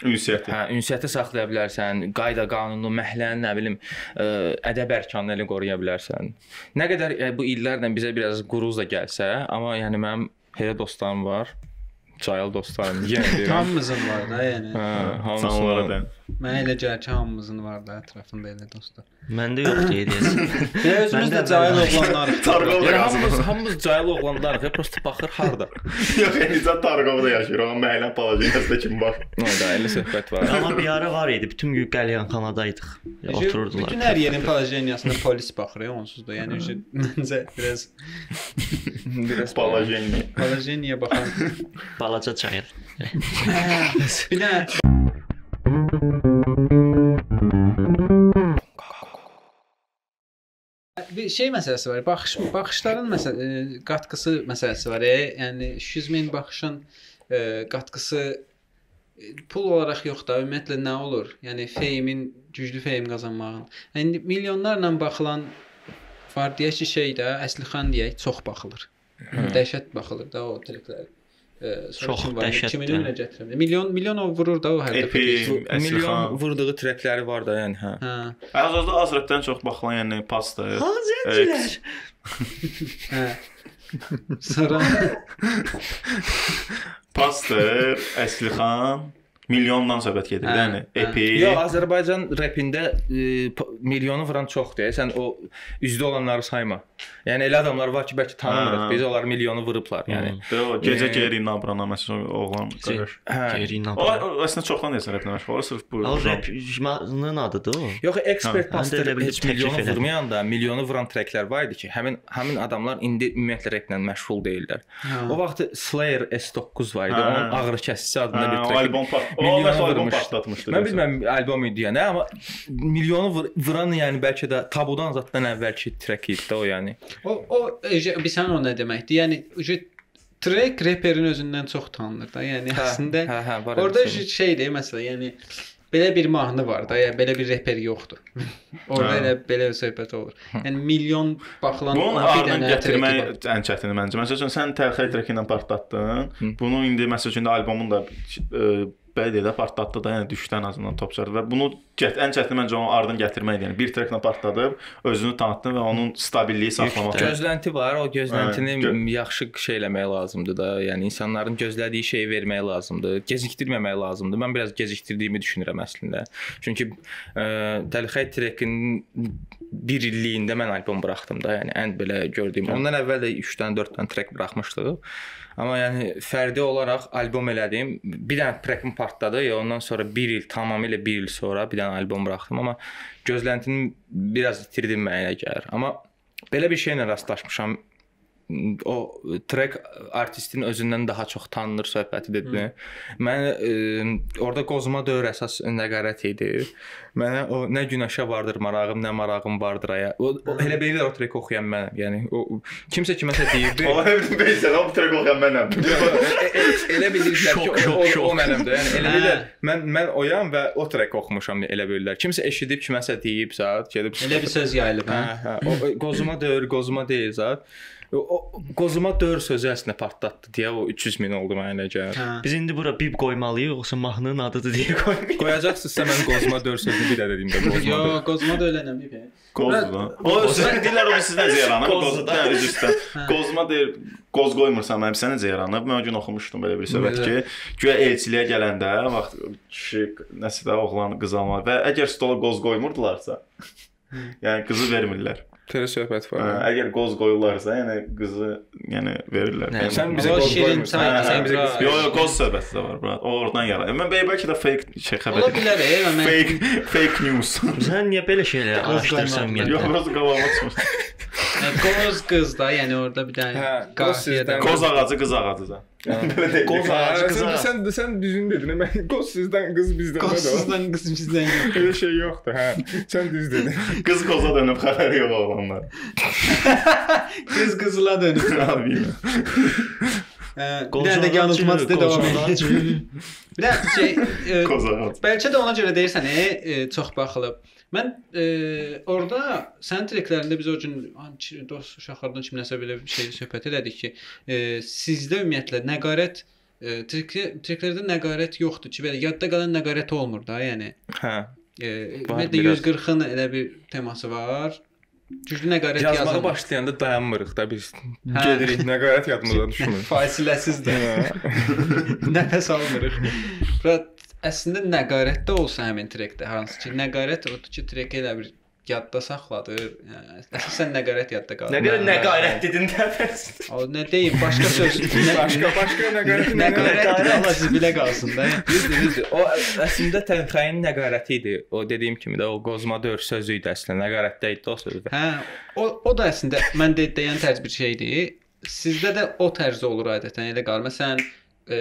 Ünsiyyəti. Hə, ünsiyyəti saxlaya bilərsən, qayda, qanunu, məhəllənin, nə bilim, ə, ədəb ərkanını elə qoruya bilərsən. Nə qədər e, bu illərlə bizə biraz quruz da gəlsə, amma yəni mənim elə dostlarım var. Cayıl dostlarım, yenə deyirəm. Hamımızın var da, yəni. Hə, Sən onlara hamısı. da. Mənə elə gəlir ki, hamımızın var da ətrafında elə dostlar. Məndə yoxdur deyəsən. Yəni özümüz də cahil oğlanlarıq. Tarqov da yazılır. hamımız hamımız cayıl oğlanlarıq, prosta baxır harda. Yox, Elizə Tarqovda yaşayır. O məhəllə palacinasında kim var? Nə da elə söhbət var. Amma bir ara var idi, bütün gün qəlyanxanadaydıq. Otururdular. Bütün hər yerin palajeniyasına polis baxır, onsuz da. Yəni məncə biraz Biraz Palajeni. palajeniya baxan. Balaca çayır. Bir də bir şey məsələsi var. Baxış baxışların məsəl e, qatqısı məsələsi var. E, yəni şizmin baxışın e, qatqısı e, pul olaraq yox da, ümumiyyətlə nə olur? Yəni feymin güclü feym qazanmağın. Yəni milyonlarla baxılan var deyək ki, şey də Əsliхан deyək, çox baxılır. Dəhşət baxılır da o triklər. Sonra Çox dəhşətdir. Kimin önünə gətirəm? Milyon milyon o vurur da o hər dəfə. Milyon vurduğu trekləri var da, yəni hə. Hə. Az-azda Azrətdən çox baxılan, yəni pasta. Ha, zəncilər. Hə. Sonra Pastor, Əslihan milyondan söhbət gedir. Hə, Yəni hə. epi. Yox, Azərbaycan repində e, milyonu vuran çoxdur. Sən o üzdə olanları sayma. Yəni elə adamlar var ki, bəlkə tanımırıq. Hə. Biz onları milyonu vurublar. Yəni o gecə Yəni- geri nabrana məsələn oğlan qardaş. hə. Gerindən. O o əslində çoxdan deyirsən rəplə məşğul. O sırf bu. O rapın adıdır o. Yox, ekspert Hə, pastor də heç milyonu vurmayanda, milyonu vuran treklər var idi ki, həmin həmin adamlar indi ümumiyyətlə replə məşğul deyillər. O vaxt Slayer S9 var idi. Hə. Onun ağrı kəsici adında Hə, bir trek. albom. O milyonu məsələn albom vurmuşdu. partlatmışdı. Mən bilmirəm albom idi yəni, amma milyonu vur, vuran yəni bəlkə də tabudan zatdan əvvəlki trek idi də o yəni. o o ece- bir sən o nə deməkdir? Yəni track reperin özündən çox tanınır da. Yəni əslində hə, hə, var. orada şeydir məsələ, yəni belə bir mahnı var da, yəni belə bir reper yoxdur. Orada Hə. elə belə bir söhbət olur. Yəni milyon baxılan Bunu bir dənə gətirmək ən çətini məncə. Məsəl üçün sən Tərxəy treki ilə partlatdın. Bunu indi məsəl üçün də albomun da e, belə də partlatdı da, yəni düşdən azından top çıxardı və bunu Gət, ən çətini məncə onu ardın gətirməkdir. Yəni bir treklə partladıb, özünü tanıtdın və onun stabilliyi saxlamaq. Gözlənti var, o gözləntini Hə, gö- yaxşı şey eləmək lazımdır da. Yəni insanların gözlədiyi şeyi vermək lazımdır. Gecikdirməmək lazımdır. Mən biraz gecikdirdiyimi düşünürəm əslində. Çünki ə, Dəlxəy Trekin 1 illiyində mən albom buraxdım da. Yəni ən belə gördüyüm. Ondan əvvəl də 3-dən 4-dən trek buraxmışdıq. Amma yəni fərdi olaraq albom elədim. Bir dənə trekim partladı. Ya ondan sonra 1 il, tamamilə 1 il sonra bir dənə albom buraxdım, amma gözləntini biraz itirdim mənə gəlir. Amma belə bir şeylə rastlaşmışam. O trek artistin özündən daha çox tanınır söhbəti dedi. Mən e, orada qozma dövr əsas nəqarət idi. Mənə o nə günəşə vardır marağım, nə marağım vardır aya. O, o elə belə o trek oxuyan mənəm. Yəni o kimsə kiməsə deyirdi. O həm bilirsən, o trek oxuyan mənəm. elə bilirdilər ki, Şok, o, şok, o, o də. Yəni elə Hə. bilirlər. Mən mən oyam və o trek oxumuşam elə bilirlər. Kimsə eşidib kiməsə deyib zat, gedib Elə bir söz yayılıb, Hə, hə? hə. O qozuma döyür, qozuma deyil zat. O, qozuma döyür sözü əslində partlatdı deyə o 300 min oldu mənə gəlir. Hə. Biz indi bura bib qoymalıyıq, yoxsa mahnının adıdır deyə qoymalıyıq. Qoyacaqsınızsa mən qozuma döyür sözünü bir də dediyim də qozuma. Yo, qozma da ölənəm bir. Qozma. O sizin deyirlər o sizdən necə yaranıb? Qozda. İstəyirəm. Qozma deyir, qoz qoymursan mənim sənə necə yaranıb? Mən o gün oxumuşdum belə bir söhbət ki, güya elçiliyə gələndə vaxt kişi nəsə də oğlan qız almalı və əgər stola qoz qoymurdularsa, yəni qızı vermirlər. Telə söhbət Hə, var. əgər qoz qoyurlarsa, yəni qızı yəni verirlər. Nə, Yəni- Sən bizə qoz şirin Hə, sən bizə qız- Yo, yo, qoz söhbəti də var, bura. O oradan yaranır. Mən bəlkə bəlkə də fake şey Ola xəbər. bilər, e, mən Fake fake news. Sən niyə belə şeylər araşdırırsan qoymaq. Yox, ümumiyyətlə? burası qavama çıxmış. Yəni, qoz qız da, yəni orada bir dənə Hə, qoz qafiyə də. sizdən- Qoz ağacı, qız ağacı da. Qoz ağacı Hə, qıza. sən sən sən düzün dedin. Mən qoz sizdən, qız bizdən. Qoz nədir o? sizdən, qız bizdən. Elə şey yoxdur, hə. Sən düz dedin. Qız qoza dönüb xəbəri yox oğlanlar. Qız qızıla dönür. Abi. Hə, Bir dənə də yanılmaz dedi o. Bir də şey, e. Bəlkə də ona görə deyirsən, e, e, çox baxılıb. Mən e, orada sənin treklərində biz o gün dost uşaqlardan kiminəsə belə bir şey söhbət elədik ki, e, sizdə ümumiyyətlə nəqarət e, trek, treklərdə nəqarət yoxdur ki, belə yadda qalan nəqarət olmur da, yəni. Hə. E, ümumiyyətlə biraz. 140-ın elə bir teması var. Güclü nəqarət Yazmağa yazılır. başlayanda dayanmırıq da biz. Hə. Gedirik, nəqarət yadımızdan düşmür. Fasiləsizdir. Nəfəs almırıq. Və əslində nəqarət də olsa həmin trekdə hansı ki, nəqarət odur ki, treki elə bir yadda saxladır. Yəni, əsasən nəqarət yadda qalır. Nə qədər nə qayrət dedin dəfəs. O nə deyim, başqa söz. Başqa başqa nəqarət nəqarət Allah siz bilə qalsın da. Düzdür, düzdür. O ə- əslində tənxəyin nəqarəti idi. O dediyim kimi də o qozma dör sözü idi əslində. Nəqarətdə idi o söz. Hə, o o da əslində mən də deyən tərz bir şeydir. Sizdə də o tərz olur adətən elə qalır. Məsələn, e,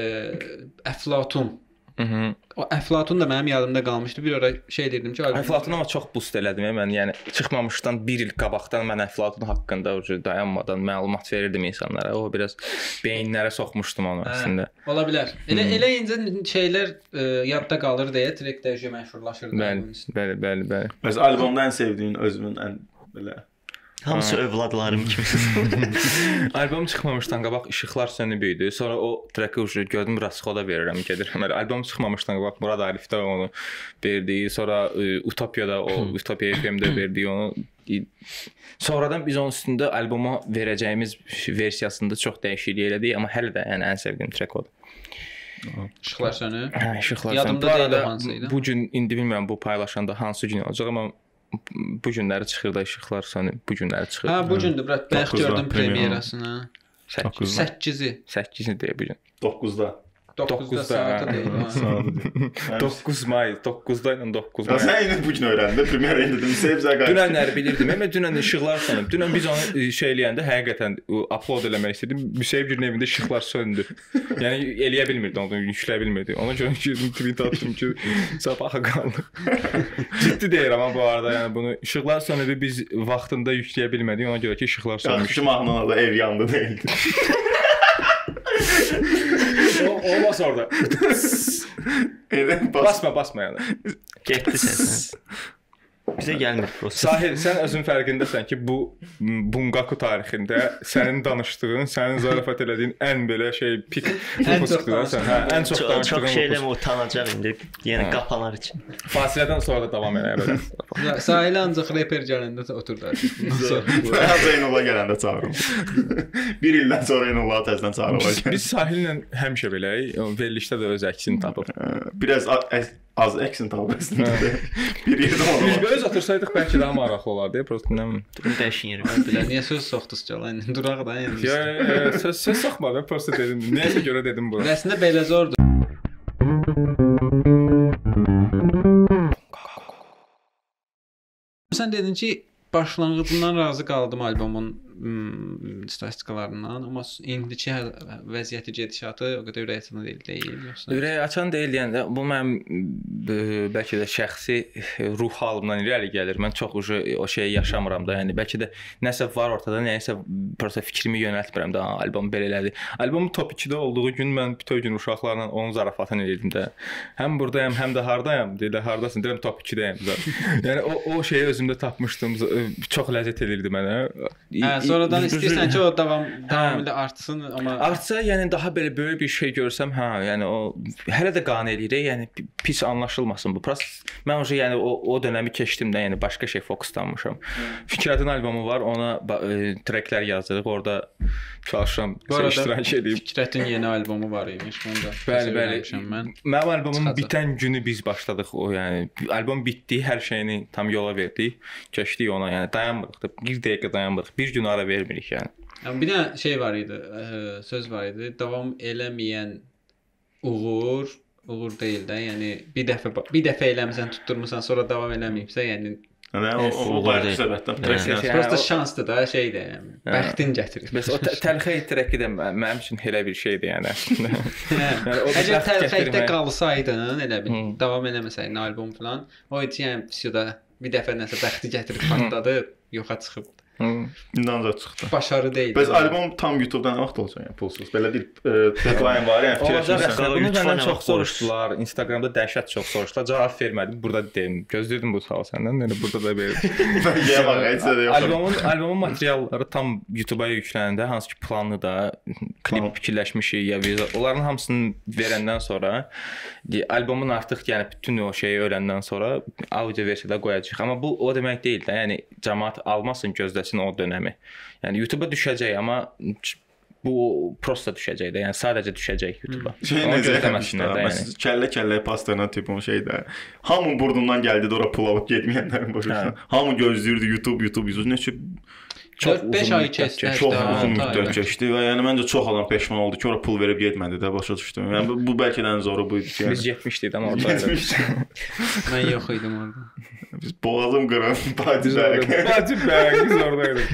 Əflatun. Mhm. O Əflatun da mənim yadımda qalmışdı. Bir ara şey dedim ki, Əflatun amma çox boost elədim ya mən. Yəni çıxmamışdan 1 il qabaqdan mən Əflatun haqqında o cür dayanmadan məlumat verirdim insanlara. O biraz beyinlərə soxmuşdum onu Hə. əslində. Ola bilər. Elə elə incə şeylər ə, yadda qalır deyə trekdə jə məşhurlaşır. Bəli, bəli, bəli, bəli. Bəs albomda ən sevdiyin özünün ən belə Hamısı övladlarım kimi. Albom çıxmamışdan qabaq işıqlar sönüb idi. Sonra o treki ucu gördüm rasxoda verirəm, gedirəm. Elə albom çıxmamışdan qabaq Murad Arif də onu verdi. Sonra e, Utopiyada o Utopiya FM-də verdi onu. Sonradan biz onun üstündə alboma verəcəyimiz versiyasında çox dəyişiklik elədik, amma hələ də yəni ən sevdiyim trek odur. İşıqlar sönüb. Hə, işıqlar. Yadımda Bu deyil hansı idi. Bu gün indi bilmirəm bu paylaşanda hansı gün olacaq, amma bu günləri çıxır da işıqlar sönüb. Bu günləri çıxır. Ha bu gündür brat. Bayaq gördüm premyer premyerasını. 8 8-i. 8-ni deyə bu gün. 9-da. 9-da Doqquzda, saatı hə. deyil. ha. 9 may, 9-da ilə 9 Ya may. sən indi bu gün öyrəndin, premyer indi sevib zəqə. Dünənləri bilirdim, amma dünən işıqlar sönüb. Dünən biz onu şey eləyəndə həqiqətən upload eləmək istədim. Müseyib günün evində işıqlar söndü. Yəni eləyə bilmirdi onu, yükləyə bilmirdi. Ona görə girdim tweet atdım ki, sabaha qaldı. Ciddi deyirəm amma bu arada, yəni bunu işıqlar sönüb biz vaxtında yükləyə bilmədik. Ona görə ki, işıqlar sönmüş. Yaxşı mahnının adı ev yandı deyildi. O, olmaz orada. Elə bas. Basma, basma yəni. Getdi səsin. Bizə gəlmir proses. Sahil, sən özün fərqindəsən ki, bu m, Bungaku tarixində sənin danışdığın, sənin zarafat elədiyin ən belə şey pik çox fokusdur sən. Hə, ən çox Çox, danışdığın çox fokus. şeylərə utanacaq indi. Yəni Hə. qapanar üçün. Fasilədən sonra da davam edər. Sahilə ancaq reper gələndə. Bundan sonra. Mən Zeynullah gələndə çağırım. 1 ildən sonra Zeynullah təzədən çağırılacaq. Biz sahillə həmişə beləyik. O verilişdə də öz əksini tapıb. Biraz a- əz- az action tapırsın. Bir yerdə Biz onu. belə otursaydıq bəlkə daha maraqlı olardı. Prosta nə bilim. Yeri. Bilər niyə söz soxdunuz gəl? Duraq da yəni. Ya, söz söz soxmadım. Prosta dedim. Nəyəsə görə dedim bunu. Əslində belə zordur. Sən dedin ki, başlanğıcından razı qaldım albomun statistikalarından, amma indiki vəziyyəti gedişatı o qədər ürəkaçan deyil, deyil yoxsa? Ürək açan deyil, yəni bu mənim bəlkə də şəxsi ruh halımdan irəli gəlir. Mən çox o şeyi yaşamıram da, yəni bəlkə də nəsə var ortada, nəyisə prosta fikrimi yönəltmirəm də, "Ha, albom belə elədi. Albom top 2-də olduğu gün mən bütöv gün uşaqlarla onun zarafatını edirdim də. Həm burdayam, həm də hardayam. Deyirlər, hardasın? Deyirəm top 2-dəyəm. yəni o o şeyi özümdə tapmışdım. Z- Çox ləzzət edirdi mənə. Hə, sonradan istəyirsən ki, o davam davamilə artsın, amma Artsa, yəni daha belə böyük bir şey görsəm, hə, yəni o hələ də qane eləyir, yəni pi- pis anlaşılmasın bu. Pras mən o yəni o o dönəmi keçdim də, yəni başqa şey fokuslanmışam. Fikrətin albomu var, ona e, treklər yazırıq, orada çalışıram iştirak edeyim. Fikrətin yeni albomu var imiş, bunu da Bəli, bəli. mən. Mənim Çıxacaq. bitən günü biz başladıq o, yəni albom bitdi, hər şeyini tam yola verdik, keçdik ona, yəni dayanmırıq da, bir dəqiqə dayanmırıq. Bir gün ara vermirik yəni. Yəni bir də şey var idi, ə, söz var idi. Davam eləməyən uğur uğur deyil də, yəni bir dəfə bir dəfə eləmisən, tutturmusan, sonra davam eləməyibsə, yəni Nə o o, söhbətdən. Hə, prosta o- şansdır da, şeydir, yəni bəxtin gətirir. Bəs o tə- təlxə itirəki də mə- mənim üçün elə bir şeydir yəni əslində. Hə. Yəni o da Əgər gətirmək- qalsaydın, elə bil, davam eləməsəydin albom falan, o idi yəni vsyoda bir dəfə nəsə bəxti gətirib partladı, yoxa çıxıb. İndi ancaq çıxdı. Başarı deyil. Bəs albom tam YouTube-dan nə vaxt olacaq yəni pulsuz? Belə bir deadline var, yəni əslində. Bunu məndən çox soruşdular. Instagramda dəhşət çox soruşdular. Cavab vermədim. Burada deyim. Gözləyirdim bu sual səndən. Yəni burada da belə. Gəl bax, heç də yox. Albomun albomun materialları tam YouTube-a yüklənəndə hansı ki planlı da klip fikirləşmişik ya viza. Onların hamısını verəndən sonra albomun artıq yəni bütün o şeyi öyrəndən sonra audio versiyada qoyacağıq. Amma bu o demək deyil də, yəni cəmaət almasın, gözləsin o dönəmi. Yəni YouTube-a düşəcək, amma bu prosta düşəcək də. Yəni sadəcə düşəcək YouTube-a. Şey Onu necə gözləməsinlər də yəni. Məsələn, kəllə-kəllə pasterna tipon şeydə. Hamı burnundan gəldi də ora pul alıb getməyənlərin başına. Hamı gözləyirdi YouTube, YouTube, YouTube. Neçə Çox 4-5 uzun ay keçdi. çox Hə, uzun müddət keçdi və yəni məncə çox adam peşman oldu ki, ora pul verib getmədi də, başa düşdüm. Yəni bu, bu bəlkə də ən zoru bu idi ki. Biz Yəni, getmişdik də orada. Mən yox idim orada. Biz boğazım qırın, bacı Bacı bəy, biz oradaydıq.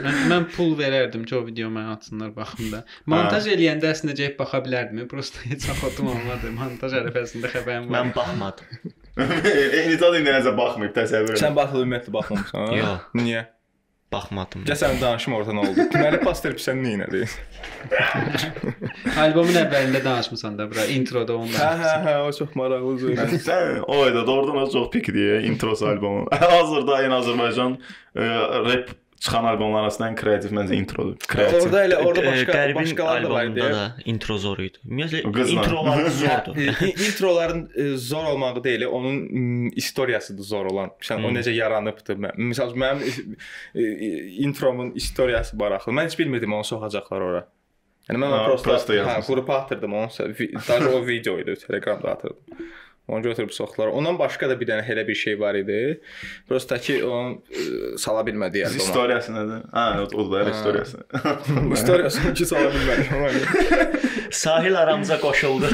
Mən, mən pul verərdim ki, o video mənə atsınlar baxım da. Montaj eləyəndə əslində gəlib baxa bilərdim. Prosta heç axotum olmadı. Montaj ərəfəsində xəbərim var. Mən baxmadım. Eyni zad indi nəsə baxmayıb təsəvvür et. Sən baxıb ümumiyyətlə baxmamısan? Yox. Niyə? Baxmadım. Gəl sən danışım orada nə oldu? Deməli pastor sən nə etdin? Albomun əvvəlində danışmısan da bura introda onu Hə, hə, da. hə, o çox maraqlı sözdür. Sən o ayda doğrudan o çox pikdir introsu albomu. Hazırda en Azərbaycan e, rap çıxan albomlar arasında ən kreativ məncə introdur. Kreativ. Orada elə orada başqa Qəribin başqaları da var idi. intro zor idi. Ümumiyyətlə O introlar zordur. İntroların e, zor olmağı deyil, onun mm, istoriyasıdır zor olan. Sən o Hmm. necə yaranıbdı. Məsəl mənim e, e, intromun istoriyası maraqlı. Mən heç bilmirdim onu soxacaqlar ora. Yəni mən Ha, onu prosta, prosta hə, qrupa atırdım onu. Daha o video idi, Telegramda atırdım. Onu götürüb soxdular. Ondan başqa da bir dənə elə bir şey var idi. Prosta ki onu e, sala bilmədi Biz alboma. istoriyası nədir? Ha, o da elə istoriyası. İstoriyasını ki sala bilmədi. Sahil aramıza qoşuldu.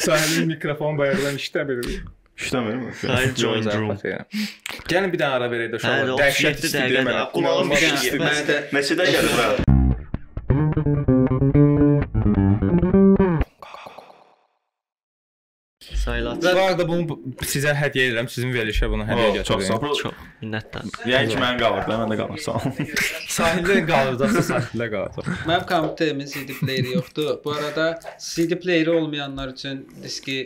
Sahilin mikrofon bayırdan işləmir. İşləmir mi? Sahil join room. Gəlin bir dənə ara verək də Hə, uşaqlar. də Dəhşət 37 istəyirəm dəqiqədir. mən. Qulağım yemez. Mən də Neçədə gəlir bura? Sahil aç. Bu arada bunu sizə hədiyyə edirəm. Sizin verilişə bunu hədiyyə Oh, çox sağ götürürəm. ol. Çox minnətdaram. Yəni ki mən qalır da, məndə qalır. Sağ ol. Sahildə qalacaqsa sahildə qalacaq. Mənim kompüterimin CD playeri yoxdur. Bu arada CD playeri olmayanlar üçün diski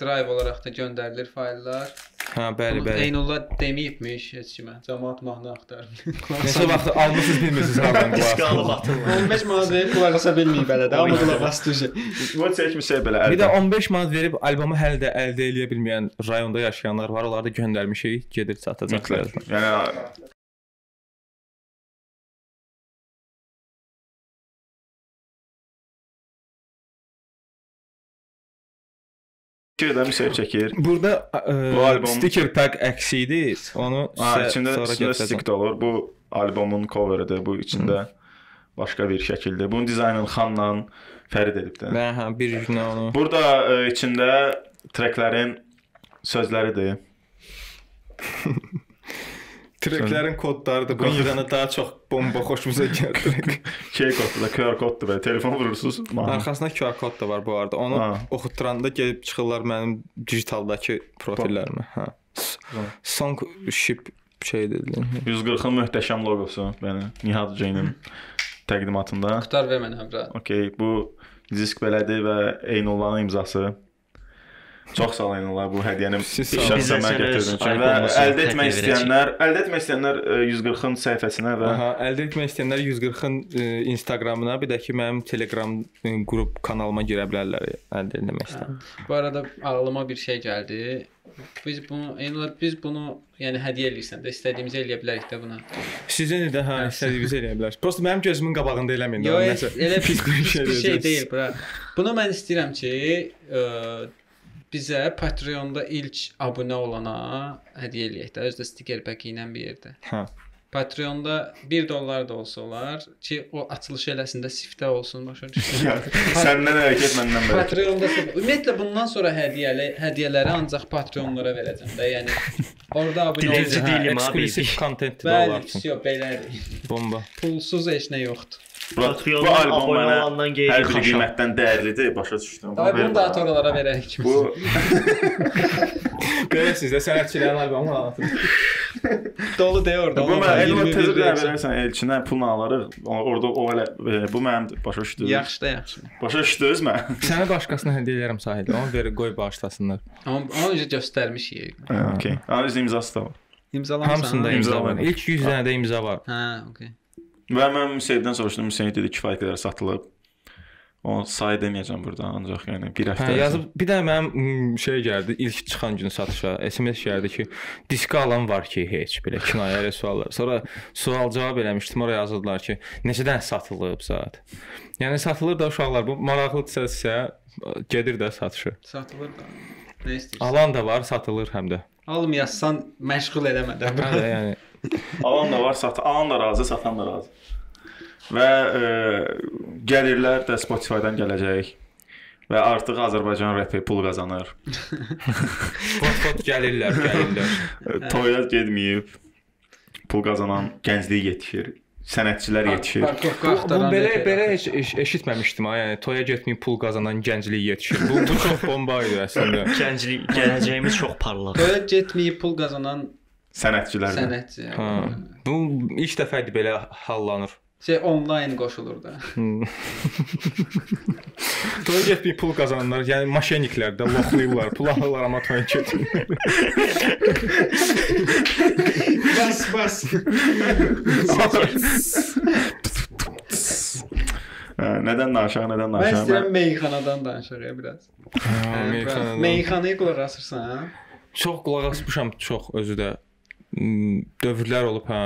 drive olaraq da göndərilir fayllar. Hə, bəli, Bunu bəli. Eynullah deməyibmiş heç kimə. Cəmaət mahnı axtarır. Neçə vaxt almısınız bilmirsiniz Diskalı qulaq. batırlar. 15 manat verib qulaq asa bilməyib hələ də, amma qulaq asdı. Bu çəkmişsə belə Bir də əldə. 15 manat verib albomu hələ də əldə edə bilməyən rayonda yaşayanlar var. Onları da göndərmişik, gedir satacaqlar. Yəni Fikirdə müsəv çəkir. Burada Bu bu albom- sticker pack əksi idi. Onu Ha, içində sonra stick də olur. Bu albomun coveridir. Bu içində başqa bir şəkildir. Bunun dizaynını Xanla Fərid edib də. Mən hə bir günə onu. Burada ə, içində treklərin sözləridir. Treklərin kodlarıdır. Bunun yığana daha çox bomba xoşumuza gəldi. Şey koddur da, QR koddur belə. Telefon vurursunuz. Arxasında QR kod da var bu arada. Onu Ha. oxutduranda gəlib çıxırlar mənim digitaldakı profillərimə. Hə. Song ship şey dedilir. 140-ın möhtəşəm loqosu, yəni Nihat Ceynin təqdimatında. Qutar ver mənə bura. Okay, bu disk belədir və Eynullahın imzası. Çox sağ ol Eynullah bu hədiyyəni olun. şəxsən Bizə mən üçün və əldə etmək istəyənlər, əldə etmək istəyənlər ə, 140-ın səhifəsinə və Aha, əldə etmək istəyənlər 140-ın e, Instagramına, bir də ki mənim Telegram e, qrup kanalıma girə bilərlər əldə etmək istəyən. Bu arada ağlıma bir şey gəldi. Biz bunu, Eynullah biz bunu, yəni hədiyyə eləyirsən də istədiyimizi eləyə bilərik də buna. Sizin də hə istədiyiniz eləyə bilərsiniz. Prosta mənim gözümün qabağında eləməyin. də, Yox, elə pis bir şey, deyil bura. Bunu mən istəyirəm ki, bizə Patreon-da ilk abunə olana hədiyyə eləyək də, özü də stiker paki ilə bir yerdə. Hə. Patreon-da 1 dollar da olsa olar ki, o açılış eləsində siftə olsun, başa düşdün? səndən hərəkət məndən belə. Patreon-da ümumiyyətlə bundan sonra hədiyyəli hədiyyələri ancaq Patreonlara verəcəm də. Yəni orada abunə olacaq. Ekskluziv kontent də Bəli, olar üçün. yox, belədir. Bomba. Pulsuz heç nə yoxdur. Patreondan albom abunə mənə hər bir qiymətdən dəyərlidir, başa düşdüm. Ay bunu da atorlara verək kimi. Bu Görürsüz də sənətçilərin albomunu anlatır. dolu deyə orada. bu mən elə 21 tezə verəcəm. verərsən elçinə pulla alırıq. O- Orada o elə e, bu mənim başa düşdünüz. Yaxşı da yaxşı. Başa düşdünüz mən? Sənə başqasına hədiyyə edirəm sahildə. Onu ver, qoy bağışlasınlar. Amma onu necə göstərmişik. Okey. Analiz imzası da var. İmzalamısan. Hamısında ha? imza var. İlk 100 dənə də imza var. Hə, okey. Və mən Müseyiddən soruşdum. Müseyid dedi kifayət qədər satılıb. O say deməyəcəm burada, ancaq yəni bir həftə. Hə, yazıb bir də mənim mm, şey gəldi, ilk çıxan gün satışa SMS gəldi ki, diski alan var ki, heç belə kinayəli suallar. Sonra sual cavab eləmişdim, oraya yazdılar ki, neçədən satılıb zət. Yəni satılır da uşaqlar bu maraqlıdırsa sizə gedir də satışı. Satılır da. Nə istəyirsən? Alan da var, satılır həm də. Almayasan məşğul eləmə də. Hə, yəni Alan da var, sat, alan da razı, satan da razı. Və e, gəlirlər də Spotify-dan gələcək. Və artıq Azərbaycan repi pul qazanır. Fot-fot gəlirlər, gəlirlər. Toya getməyib pul qazanan gənclik yetişir. Sənətçilər yetişir. Bu, bu belə belə heç eş, eşitməmişdim ha. Yəni toya getməyib pul qazanan gənclik yetişir. Bu, bu çox bomba idi əslində. Gənclik, gələcəyimiz çox parlaq. Toya getməyib pul qazanan Sənətçilər. də. sənətçi. Hə. Bu ilk dəfə idi belə hallanır. Şey onlayn qoşulur da. Toya getməyib pul qazananlar, yəni maşenniklər də loxlayırlar, pul alırlar amma toya getmir. Bas bas. Nədən danışaq, nədən Mən danışaq? istəyirəm meyxanadan danışaq ya biraz. Hə, Meyxanadan. Meyxanaya qulaq asırsan? Çox qulaq asmışam, çox özü də dövrlər olub hə.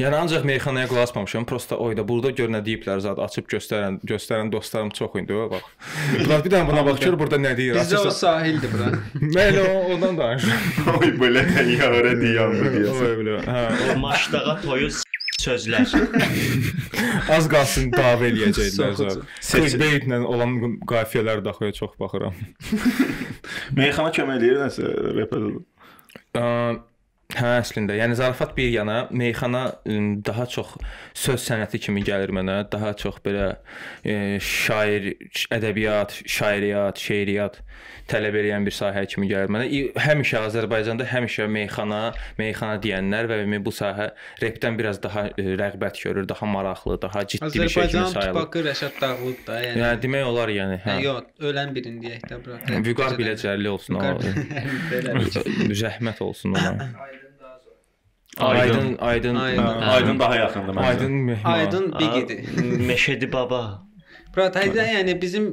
Yəni ancaq meyxanaya qulaq asmamışam. Prosta oyda burada gör nə deyiblər zət açıb göstərən, göstərən dostlarım çox idi o bax. Burada bir dənə buna bax gör burada nə deyir. Bizdə o sahildir bura. Mən o ondan danışıram. Oy belə ya öyrədi yandı deyəsən. Oy belə. Hə. O maçdağa toyu sözlər. Az qalsın dava zət. Clickbait-lə olan qafiyələr daxıya çox baxıram. Meyxana kömək eləyir nəsə reperdə. Hə, əslində, yəni zarafat bir yana, meyxana daha çox söz sənəti kimi gəlir mənə, daha çox belə e, şair, ədəbiyyat, şairiyyat, şeiriyyat tələb edən bir sahə kimi gəlir mənə. Həmişə Azərbaycanda həmişə meyxana, meyxana deyənlər və bu sahə repdən biraz daha e, rəğbət görür, daha maraqlı, daha ciddi bir şey kimi Azərbaycan sayılır. tupakı Rəşad Dağlıb da, yəni. Yəni demək olar yəni, Hə, hə. yox, ölən birini deyək də bura. Vüqar biləcərli olsun. Belə. Zəhmət olsun ona. Aydın. Aydın, aydın, Aydın. Hə, daha yaxındır məncə. aydın mehman. Aydın big idi. Meşədi baba. Bura tayda yəni bizim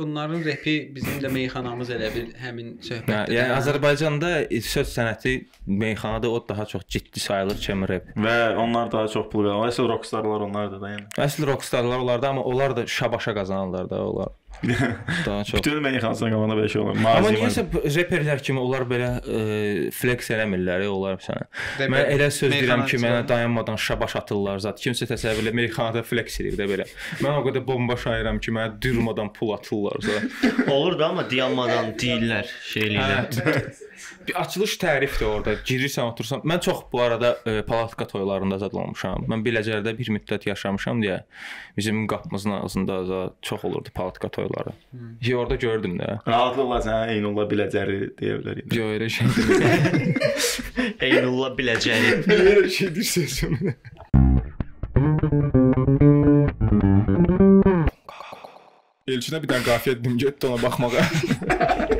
onların repi bizim də meyxanamız elə bir həmin Hə, söhbətdir. yəni Azərbaycanda söz sənəti meyxanada o daha çox ciddi sayılır kimi rep. Və onlar daha çox pul qazanır. Əsl rockstarlar onlardır da yəni. Əsl rockstarlar olardı, amma onlar da şabaşa qazanırlar da onlar. Daha çox. Bütün meyxanasına qavana belə şey olur. Amma niyəsə reperlər kimi onlar belə e, flex eləmirlər, onlar sənə. Mən elə söz deyirəm ki, mənə dayanmadan şabaş atırlar zat. Kimsə təsəvvür elə meyxanada flex edir də belə. Mən o qədər bomba şairəm ki, mənə durmadan pul atırlar zat. Olur da amma dayanmadan deyirlər, şey eləyirlər. Bir açılış tərifdir orada. Girirsən, otursan. Mən çox bu arada e, palatka toylarında zad olmuşam. Mən Biləcərdə bir müddət yaşamışam deyə bizim qapımızın ağzında da çox olurdu palatka toyları. Hmm. orada gördüm də. Rahatlıqla sənə Eynullah biləcəri deyə bilərik. Yo elə şey deyil. Eynullah biləcəyi. Elə şey deyirsən. Elçinə bir dənə qafiyə dedim, getdi ona baxmağa.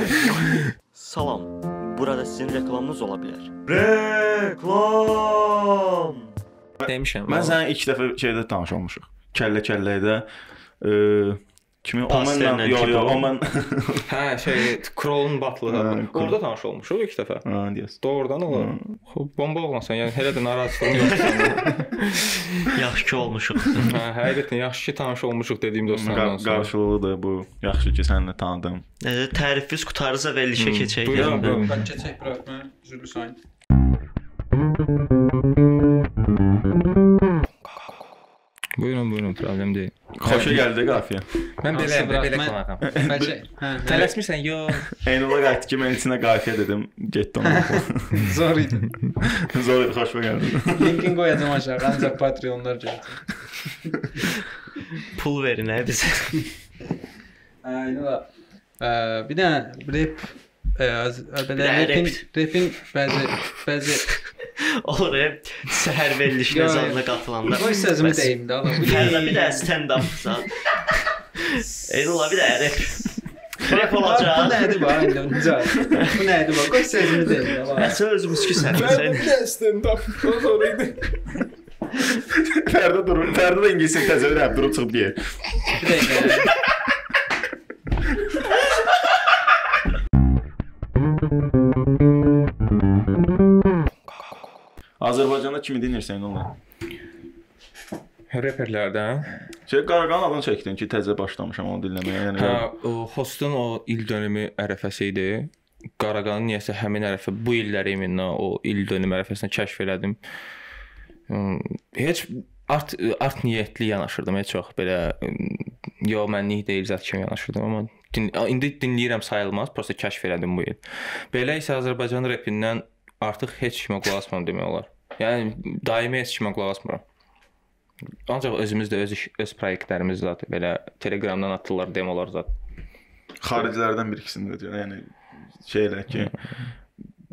Salam. Burada sizin reklamınız ola bilər. Reklam. Demişəm. Mən sənə ilk dəfə şeydə tanış olmuşuq. Kəllə-kəllədə e, kimi Omenlə yo yo Kibo. Omen Hə, şey, Krolun batlığı. Hə, Krol. Orada tanış olmuşuq ilk dəfə. ha deyəsən. Doğrudan olar. Xub bomba oğlansan, yəni hələ də narazılığın yoxdur. Yaxşı ki olmuşuq. hə, həqiqətən yaxşı ki tanış olmuşuq dediyim dostlarımdan Qar- sonra. Qarşılıqlıdır bu. Yaxşı ki səni tanıdım. Necə tərifiniz qutarsa verilişə keçək. Buyurun, yəni. buyurun. Keçək bura. Mən üzrlü sayın. Buyurun, buyurun, problem deyil. Xoşa gəldi qafiyə. Mən belə belə qonağam. Bəlkə hə. Tələsmirsən? Yox. Eynullah qayıtdı ki, mən içinə qafiyə dedim. Getdi ona. Zor idi. Zor idi, xoşuma gəldi. Linkini qoyacağam aşağı. Ancaq Patreonlar görəcək. Pul verin hə bizə. Aynen. Ee, bir e, az- belə rap. rapin bəzi bəzi Hə. Səhər verilişinə zalına qatılanda. qoy sözümü deyim də. Allah. Fərdə bir də stand up zat. Eynullah bir də. Rap Bu olacaq. nədir bax indi necə? Bu nədir bax? Qoy sözümü deyim də. bax. Nəsə özümüz ki səhər. stand up. Zor idi. Fərdə durur. Fərdə də ingilis təzəvvür edib durub çıxıb deyir. Bir dəqiqə. Azərbaycanda kimi dinlirsən Eynullah? Reperlərdən. Şey Qaraqanın adını çəkdin ki, təzə başlamışam onu dinləməyə. Yəni Hə, o hostun o il dönümü ərəfəsi idi. Qaraqanın niyəsə həmin ərəfə bu illəri iminə o il dönümü ərəfəsində kəşf elədim. Hmm, Heç art art niyyətli yanaşırdım, heç çox belə ım, yo mənlik deyil zət kimi yanaşırdım, amma din, indi dinləyirəm sayılmaz, prosta kəşf elədim bu il. Belə isə Azərbaycan repindən artıq heç kimə qulaq asmıram demək olar. Yəni daimi heç kimə qulaq asmıram. Ancaq özümüz də öz iş, öz layihələrimiz zət belə Telegramdan atırlar demolar zət. xaricilərdən bir ikisini də. Yəni şey elə ki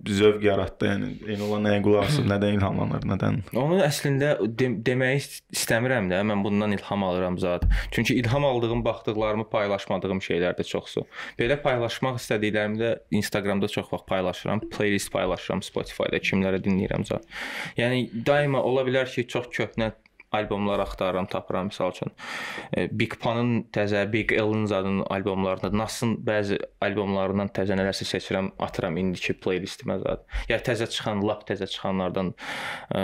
zövq yaratdı. Yəni Eynullah nəyə qulaq asır, nədən ilhamlanır, nədən Onu əslində de demək ist- istəmirəm də. Mən bundan ilham alıram zət. Çünki ilham aldığım, baxdıqlarımı paylaşmadığım şeylər də çoxsu. Belə paylaşmaq istədiklərimi də Instagramda çox vaxt paylaşıram. Playlist paylaşıram Spotify-da kimlərə dinləyirəm zət. Yəni daima ola bilər ki, çox köhnə albomlar axtarıram, tapıram məsəl üçün. E, Big Panın təzə Big L-ın zadının albomlarında, Nasın bəzi albomlarından təzə nələrsə seçirəm, atıram indiki playlistimə zad. Ya təzə çıxan, lap təzə çıxanlardan ə,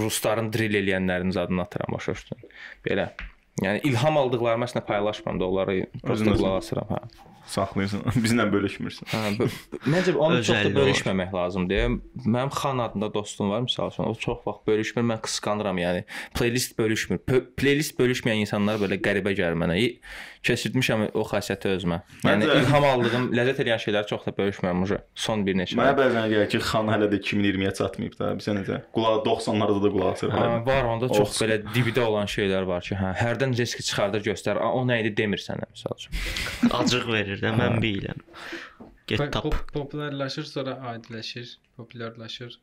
rusların drill eləyənlərin zadını atıram başa düşdün. Belə. Yəni ilham aldıqlarımı əslində paylaşmıram da onları prosta qulaq asıram, hə. Saxlayırsan, bizlə bölüşmürsən. Hə, məncə onu çox da bölüşməmək lazımdır. Mənim xan adında dostum var məsəl üçün, o çox vaxt bölüşmür, mən qısqanıram yəni. Playlist bölüşmür. P playlist bölüşməyən insanlar belə qəribə gəlir mənə. Keçirtmişəm o xassiyyəti özümə. Yəni Məncə- ilham aldığım, ləzzət edən şeyləri çox da bölüşmürəm uje. Son bir neçə. Mənə bəzən gəlir ki, xan hələ də 2020-yə çatmayıb da. Bilirsən necə? Qulaq 90-larda da qulaq asır. Hə, var onda çox Olsun. belə dibdə olan şeylər var ki, hə, hərdən risk çıxardır, göstərir. O nə idi demir sənə məsəl üçün. Acıq verir də mən bilirəm. Get tap. Pop- Populyarlaşır, sonra adiləşir, populyarlaşır.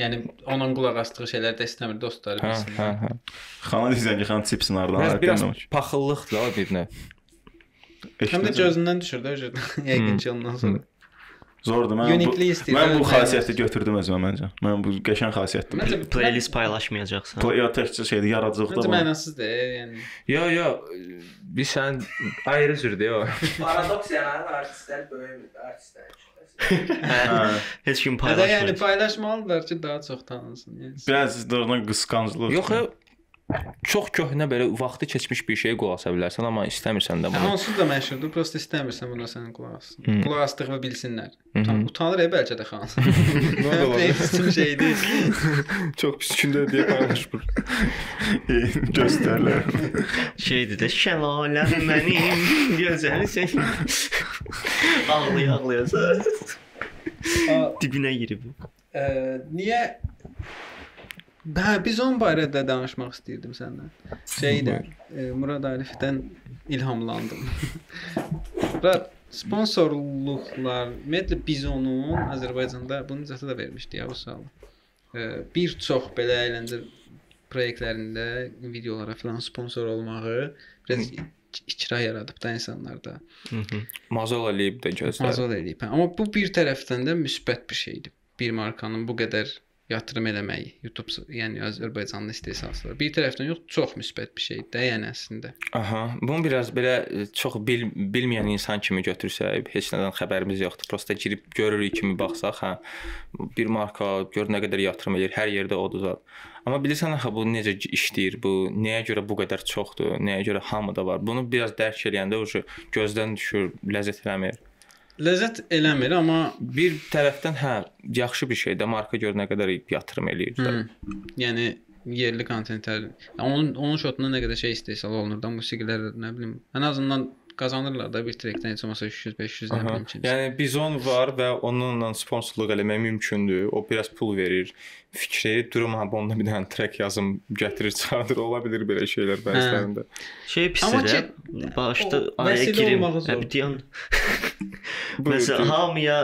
Yəni onun qulaq asdığı şeylər də istəmir dostları Hə, hə, hə. Xana deyirsən ki, xan çipsin hardan? Biraz, paxıllıqdır o bir növ. Həm də gözündən düşür də o yəqin ki ondan sonra. Zordur. Mən bu, Uniquely istəyir. mən bu xasiyyəti götürdüm özümə məncə. Mən bu qəşəng xasiyyətdir. Məncə Playlist paylaşmayacaqsan. Play təkcə şeydir, yaradıcılıqda Məncə mənasızdır, yəni. Yo, yo, biz sən ayrı cürdür o. Paradoks yəni artistlər böyük artistlər. Hə. Heç kim Hətta yəni paylaşmır. paylaşmalılar ki, daha çox tanınsın. Yəni. Biraz doğrudan qısqanclıq. Yox, yo, çox köhnə belə vaxtı keçmiş bir şeyə qulaq asa bilərsən, amma istəmirsən də bunu. onsuz da məşhurdur, prosta istəmirsən buna sənin qulaq assın. Hı. Qulaq asdığını bilsinlər. Hı. Utan, utanır e bəlkə də xan. da olar. Playlistin şeydir. Çox pis gündə deyə paylaşmır. göstərlər. Şeydir də şəlaləm mənim gözəlsən. ağlaya ağlayasa. Dibinə girib. Ə, niyə Hə, biz onun barədə danışmaq istəyirdim səndən. Şeydən, e, Murad Arifdən ilhamlandım. Və sponsorluqlar, ümumiyyətlə biz onun Azərbaycanda bunu zətə də vermişdi ya bu sualı. E, bir çox belə əyləncə layihələrində videolara falan sponsor olmağı biraz ikra yaradıb da insanlarda. Mazol eləyib də gözlər. Mazal eləyib. hə. Amma bu bir tərəfdən də müsbət bir şeydir. Bir markanın bu qədər yatırım eləməyi YouTube, yəni Azərbaycanlı istehsalçılar. Bir tərəfdən yox, çox müsbət bir şeydir də, yəni əslində. Aha, bunu biraz belə e, çox bil, bilməyən insan kimi götürsək, heç nədən xəbərimiz yoxdur. Prosta girib görürük kimi baxsaq, hə, bir marka gör nə qədər yatırım edir, hər yerdə odur zət. Amma bilirsən axı bu necə işləyir, bu nəyə görə bu qədər çoxdur, nəyə görə hamıda var. Bunu biraz dərk eləyəndə o gözdən düşür, ləzzət eləmir. Ləzzət eləmir, amma Bir tərəfdən hə, yaxşı bir şeydir. Marka gör nə qədər yatırım eləyir. Hı. Yəni yerli kontentlər onun onun şotuna nə qədər şey istehsal olunur da musiqilər nə bilim ən azından qazanırlar da bir trekdən heç olmasa 300 500 nə bilim ki. Yəni bizon var və onunla sponsorluq eləmək mümkündür. O biraz pul verir. Fikri durum ha onda bir dənə trek yazım gətirir çıxardır. Ola bilər belə şeylər bəzilərində. Şey Amma pisdir. Başda araya girim. Əbdiyan. Buyur, Məsələn, hamıya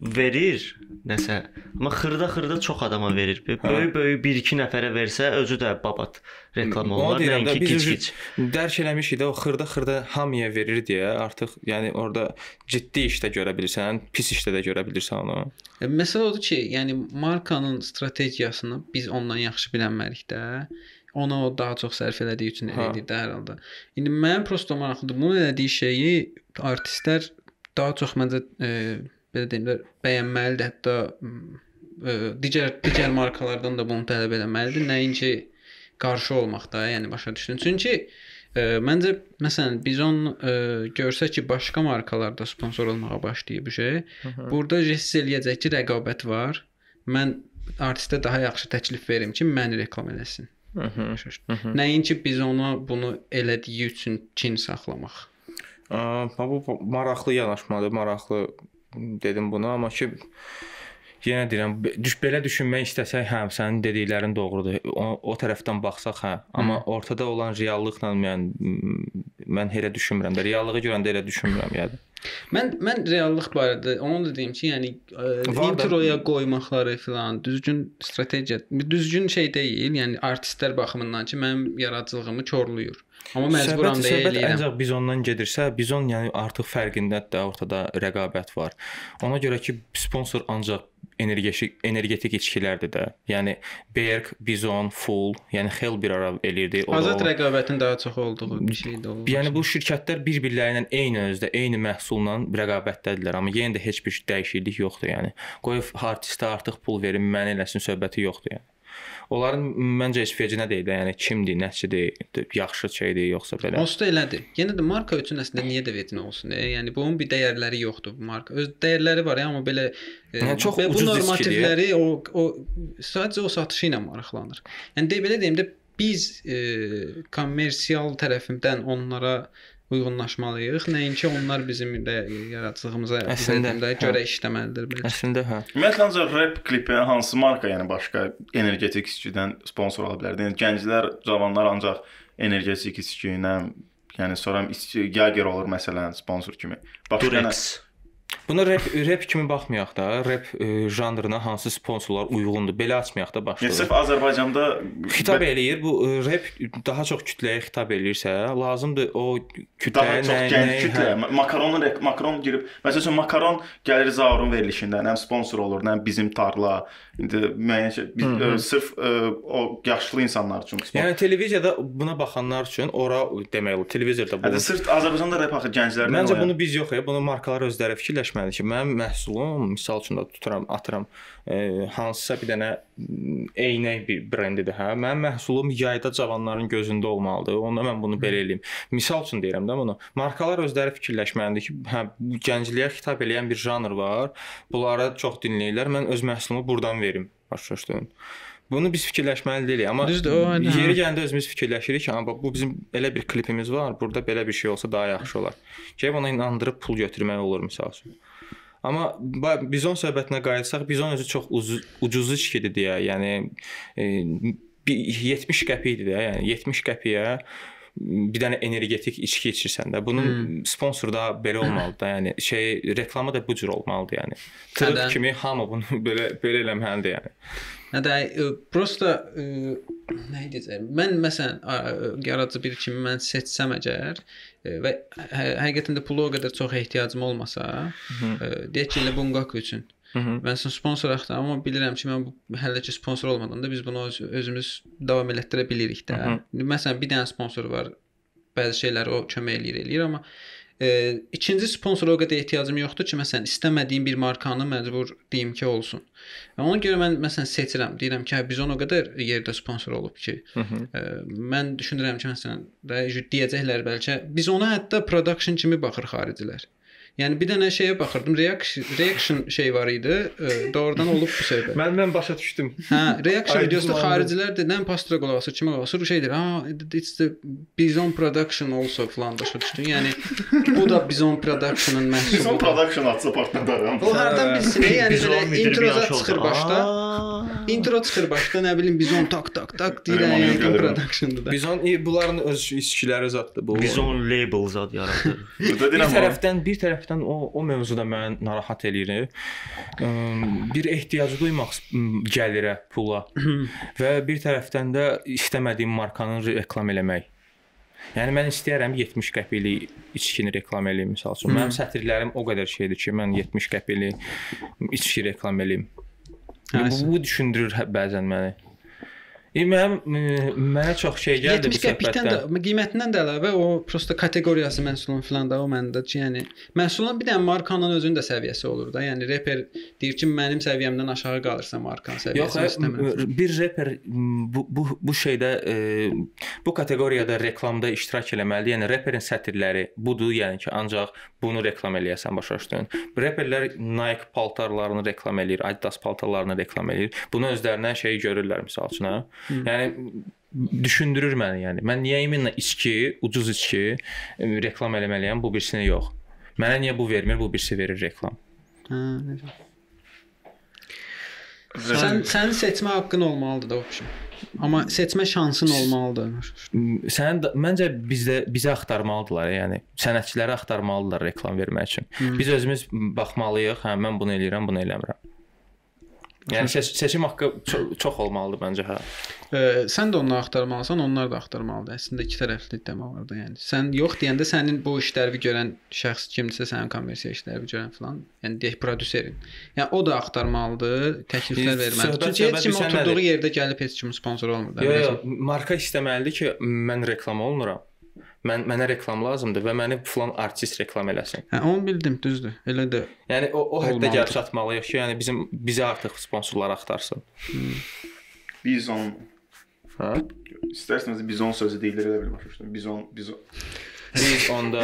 verir nəsə. Amma xırda-xırda çox adama verir. Böyük-böyük 1-2 nəfərə versə, özü də babat reklam olar. Nəinki kiç-kiç. Dərk eləmişik də o xırda-xırda hamıya verir deyə artıq yəni orada ciddi işdə görə bilirsən, pis işdə də görə bilirsən onu. E, Məsələ odur ki, yəni markanın strategiyasını biz ondan yaxşı bilənmərik də. Ona o daha çox sərf elədiyi üçün Hə. elə edir də hər halda. İndi mən prosta maraqlıdır. Bunu elədiyi şeyi artistlər daha çox məncə e, belə deyim də bəyənməlidir. Hətta m, e, digər digər markalardan da bunu tələb etməlidir. Nəinki qarşı olmaq da, yəni başa düşdün. Çünki e, məncə məsələn biz onu e, görsək ki, başqa markalarda sponsor olmağa başlayıb bu şey. Burada hiss eləyəcək ki, rəqabət var. Mən artistə daha yaxşı təklif verim ki, məni reklam eləsin. Düşdün? Nəinki biz ona bunu elədiyi üçün kin saxlamaq. Bu bu maraqlı yanaşmadır, maraqlı dedim bunu, amma ki yenə deyirəm, düş belə düşünmək istəsək, hə, sənin dediklərin doğrudur. O, o tərəfdən baxsaq, hə, amma ortada olan reallıqla mən mən elə düşünmürəm də. Reallığı görəndə elə düşünmürəm yəni. Mən mən reallıq barədə onu da deyim ki, yəni ə, da- introya qoymaqları filan düzgün strategiya, düzgün şey deyil. Yəni artistlər baxımından ki, mənim yaradıcılığımı korluyur. Amma məcburam deyə eləyirəm. Ancaq biz ondan gedirsə, biz on yəni artıq fərqindədir də ortada rəqabət var. Ona görə ki, sponsor ancaq energetik energetik içkilərdir də. Yəni Berg, Bizon, Full, yəni xel bir ara eləyirdi. O Azad rəqabətin daha çox olduğu bir şeydir o. Yəni bu şirkətlər bir-birləri ilə eyni özdə, eyni məhsulla rəqabətdədirlər, amma yenə də heç bir dəyişiklik yoxdur, yəni. Qoy artistə artıq pul verin, mənə eləsin söhbəti yoxdur, yəni. Onların məncə heç vecinə deyil də, yəni kimdir, nəçidir, yaxşı şeydir yoxsa belə. Onsuz da elədir. Yenə də marka üçün əslində niyə də vecinə olsun? E? Yəni bunun bir dəyərləri yoxdur bu marka. Öz dəyərləri var, amma belə e, Yəni çox bu normativləri o o sadəcə o satışı ilə maraqlanır. Yəni də belə deyim də biz e, kommersial tərəfindən onlara uyğunlaşmalıyıq. Nəinki onlar bizim də yaradıcılığımıza Əslində, hə. görə işləməlidir belə. Əslində hə. Ümumiyyətlə ancaq rep klipi hansı marka, yəni başqa energetik içkidən sponsor ola bilər? Yəni gənclər, cavanlar ancaq energetik içki ilə, yəni sonra içki Jager olur məsələn sponsor kimi. Başqa nə? Buna rep rep kimi baxmayaq da, rep e, janrına hansı sponsorlar uyğundur. Belə açmayaq da başlayaq. sırf Azərbaycanda Xitab eləyir. Bu e, rep daha çox kütləyə xitab eləyirsə, lazımdır o daha kütləyə çox nə gənc nə kütlə, hə. makaronun makaron girib, məsəl üçün makaron gəlir Zaurun verilişində, nə sponsor olur, nə bizim tarla. İndi müəyyən şey, biz ə, sırf ə, o yaşlı insanlar üçün sponsor. Yəni televiziyada buna baxanlar üçün ora demək olar, televizorda bu. Hətta sırf Azərbaycanda rep axı gənclərdən Məncə bunu biz yox ya, bunu markalar özləri fikirləşməlidir ki, mənim məhsulum, misal üçün də tuturam, atıram, e, hansısa bir dənə m, eynək bir brendidir, hə? Mənim məhsulum yayda cavanların gözündə olmalıdır. Onda mən bunu belə eləyim. Misal üçün deyirəm də bunu. Markalar özləri fikirləşməlidir ki, hə, bu gəncliyə xitab edən bir janr var. Bunları çox dinləyirlər. Mən öz məhsulumu burdan verim. Başa düşdün? Bunu biz fikirləşməli deyilik, amma Düzdür, o, aynen. yeri gələndə özümüz fikirləşirik ki, amma bu bizim elə bir klipimiz var, burada belə bir şey olsa daha yaxşı olar. Gəlib ona inandırıb pul götürmək olur məsəl üçün. Amma bizon söhbətinə qayıtsaq, bizon özü çox ucuz, ucuz içkidir deyə, yəni e, bir 70 qəpikdir də, yəni 70 qəpiyə bir dənə energetik içki içirsən də, bunun hmm. sponsoru da belə olmalıdır da, yəni şey reklamı da bu cür olmalıdır, yəni. Tırıq kimi hamı bunu belə belə eləməlidir, yəni. Nə də prosta nə deyəcəm? Mən məsələn yaradıcı bir kimi mən seçsəm əgər və hə, həqiqətən də pula o qədər çox ehtiyacım olmasa, deyək ki, elə Bungaku üçün Hı -hı. mən sən sponsor axtarıram, amma bilirəm ki, mən bu hələ ki sponsor olmadan da biz bunu öz, özümüz davam elətdirə bilirik də. Hı Məsələn, bir dənə sponsor var. Bəzi şeylər o kömək eləyir, eləyir, amma e, ikinci sponsora o qədər ehtiyacım yoxdur ki, məsələn, istəmədiyim bir markanı məcbur deyim ki, olsun. Və ona görə mən məsələn seçirəm. Deyirəm ki, hə, biz ona o qədər yerdə sponsor olub ki, Hı -hı. e, mən düşünürəm ki, məsələn, də deyəcəklər bəlkə biz ona hətta production kimi baxır xaricilər. Yəni bir dənə şeyə baxırdım, reaction, reaction şey var idi. E, doğrudan olub bu söhbət. Mən mən başa düşdüm. Hə, reaction videosunda xaricilər dedən pastra qulaq asır, kimə qulaq asır, şeydir. Ha, it's the Bizon production also falan başa düşdün. Yəni bu da Bizon production'ın məhsuludur. production atsa partnadaram. O hardan bilsin, yəni belə introza çıxır başda. Intro çıxır başda, nə bilim Bizon tak tak tak deyir, yəni production'dur da. Bizon e, bunların öz içkiləri zaddır bu. Bizon label zad yaradır. Burada bir tərəfdən bir tərəfdən o o mövzuda məni narahat eləyir. Bir ehtiyac duymaq gəlirə, pula və bir tərəfdən də istəmədiyim markanı reklam eləmək. Yəni mən istəyirəm 70 qəpiklik içkini reklam eləyim məsəl üçün. Mənim sətirlərim o qədər şeydir ki, mən 70 qəpiklik içki reklam eləyim. Hə, Bu, bu düşündürür hə- bəzən məni. E, mənim mənə çox şey gəldi 70 bu qəpikdən söhbətdən. də qiymətindən də əlavə o prosta kateqoriyası məhsulun filan da o məndə yəni məhsulun bir dənə markanın özünün də səviyyəsi olur da. Yəni reper deyir ki, mənim səviyyəmdən aşağı qalırsa markanın Yox, səviyyəsini istəmirəm. bir reper bu bu bu şeydə e, bu kateqoriyada reklamda iştirak eləməlidir. Yəni reperin sətirləri budur, yəni ki, ancaq bunu reklam eləyəsən başa düşdün. Reperlər Nike paltarlarını reklam eləyir, Adidas paltarlarını reklam eləyir. Bunu özlərinə şey görürlər məsəl üçün, hə? Yəni düşündürür məni, yəni. Mən niyə iminlə içki, ucuz içki e, reklam eləməliyəm, bu birisini yox. Mənə niyə bu vermir, bu birisi verir reklam. Hə, necə? Sən sənin seçmə haqqın olmalıdır da o şey. Amma seçmə şansın olmalıdır. Sənin məncə bizdə bizə axtarmalıdılar, yəni sənətçiləri axtarmalıdılar reklam vermək üçün. Biz özümüz baxmalıyıq, hə mən bunu eləyirəm, bunu eləmirəm. Yəni seç seçim haqqı çox, çox olmalıdır məncə, hə. E, sən də onu axtarmalısan, onlar da axtarmalıdır. Əslində iki tərəfli da, yəni. Sən yox deyəndə sənin bu işləri görən şəxs kimdirsə, sənin kommersiya işləri görən falan, yəni deyək prodüserin. Yəni o da axtarmalıdır, təkliflər verməlidir. Çünki heç kim oturduğu nədir? yerdə gəlib heç kim sponsor olmur da. Yox, yox, marka istəməlidir ki, mən reklam olmuram. Mən mənə reklam lazımdır və məni falan artist reklam eləsin. Hə, onu bildim, düzdür. Elə də Yəni o o həddə gəlib çatmalıyıq ki, yəni bizim bizə artıq sponsorlar axtarsın. Bizon Hə? İstərseniz bizon sözü deyilir elə bir başa düşdüm. Bizon, bizon. Biz onda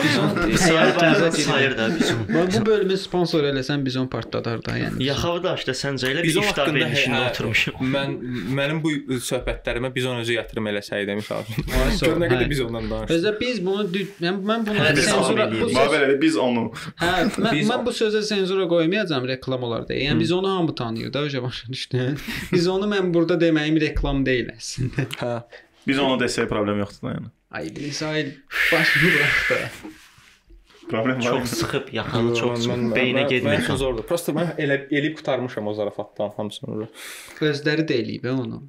Sayır da bizim. Bax bu bölümü sponsor eləsən bizon partladar da, yəni. Yaxavı da işte səncə elə bir Bizon iftar haqqında verilişində oturmuşum. Mən mənim bu söhbətlərimə bizon özü yatırım eləsəydi misal üçün. Gör nə qədər biz ondan danışdıq. Özdə biz bunu mən mən bunu biz senzura davam bu eləyirik. Ma söz- belə biz onu Hə, mən, mən bu sözə senzura qoymayacağam reklam olar deyə. Yəni biz onu hamı tanıyır da, öcə başa düşdün. Biz onu mən burada deməyim reklam deyil əslində. Hə. biz onu desək problem yoxdur da yəni. Ay, burax da. Problem var. Çox sıxıb, yaxanı çox sıxıb, beynə getmir. üçün zordur. Prosta mən elə elib qurtarmışam o zarafatdan hamısını. Özləri də eləyib onu.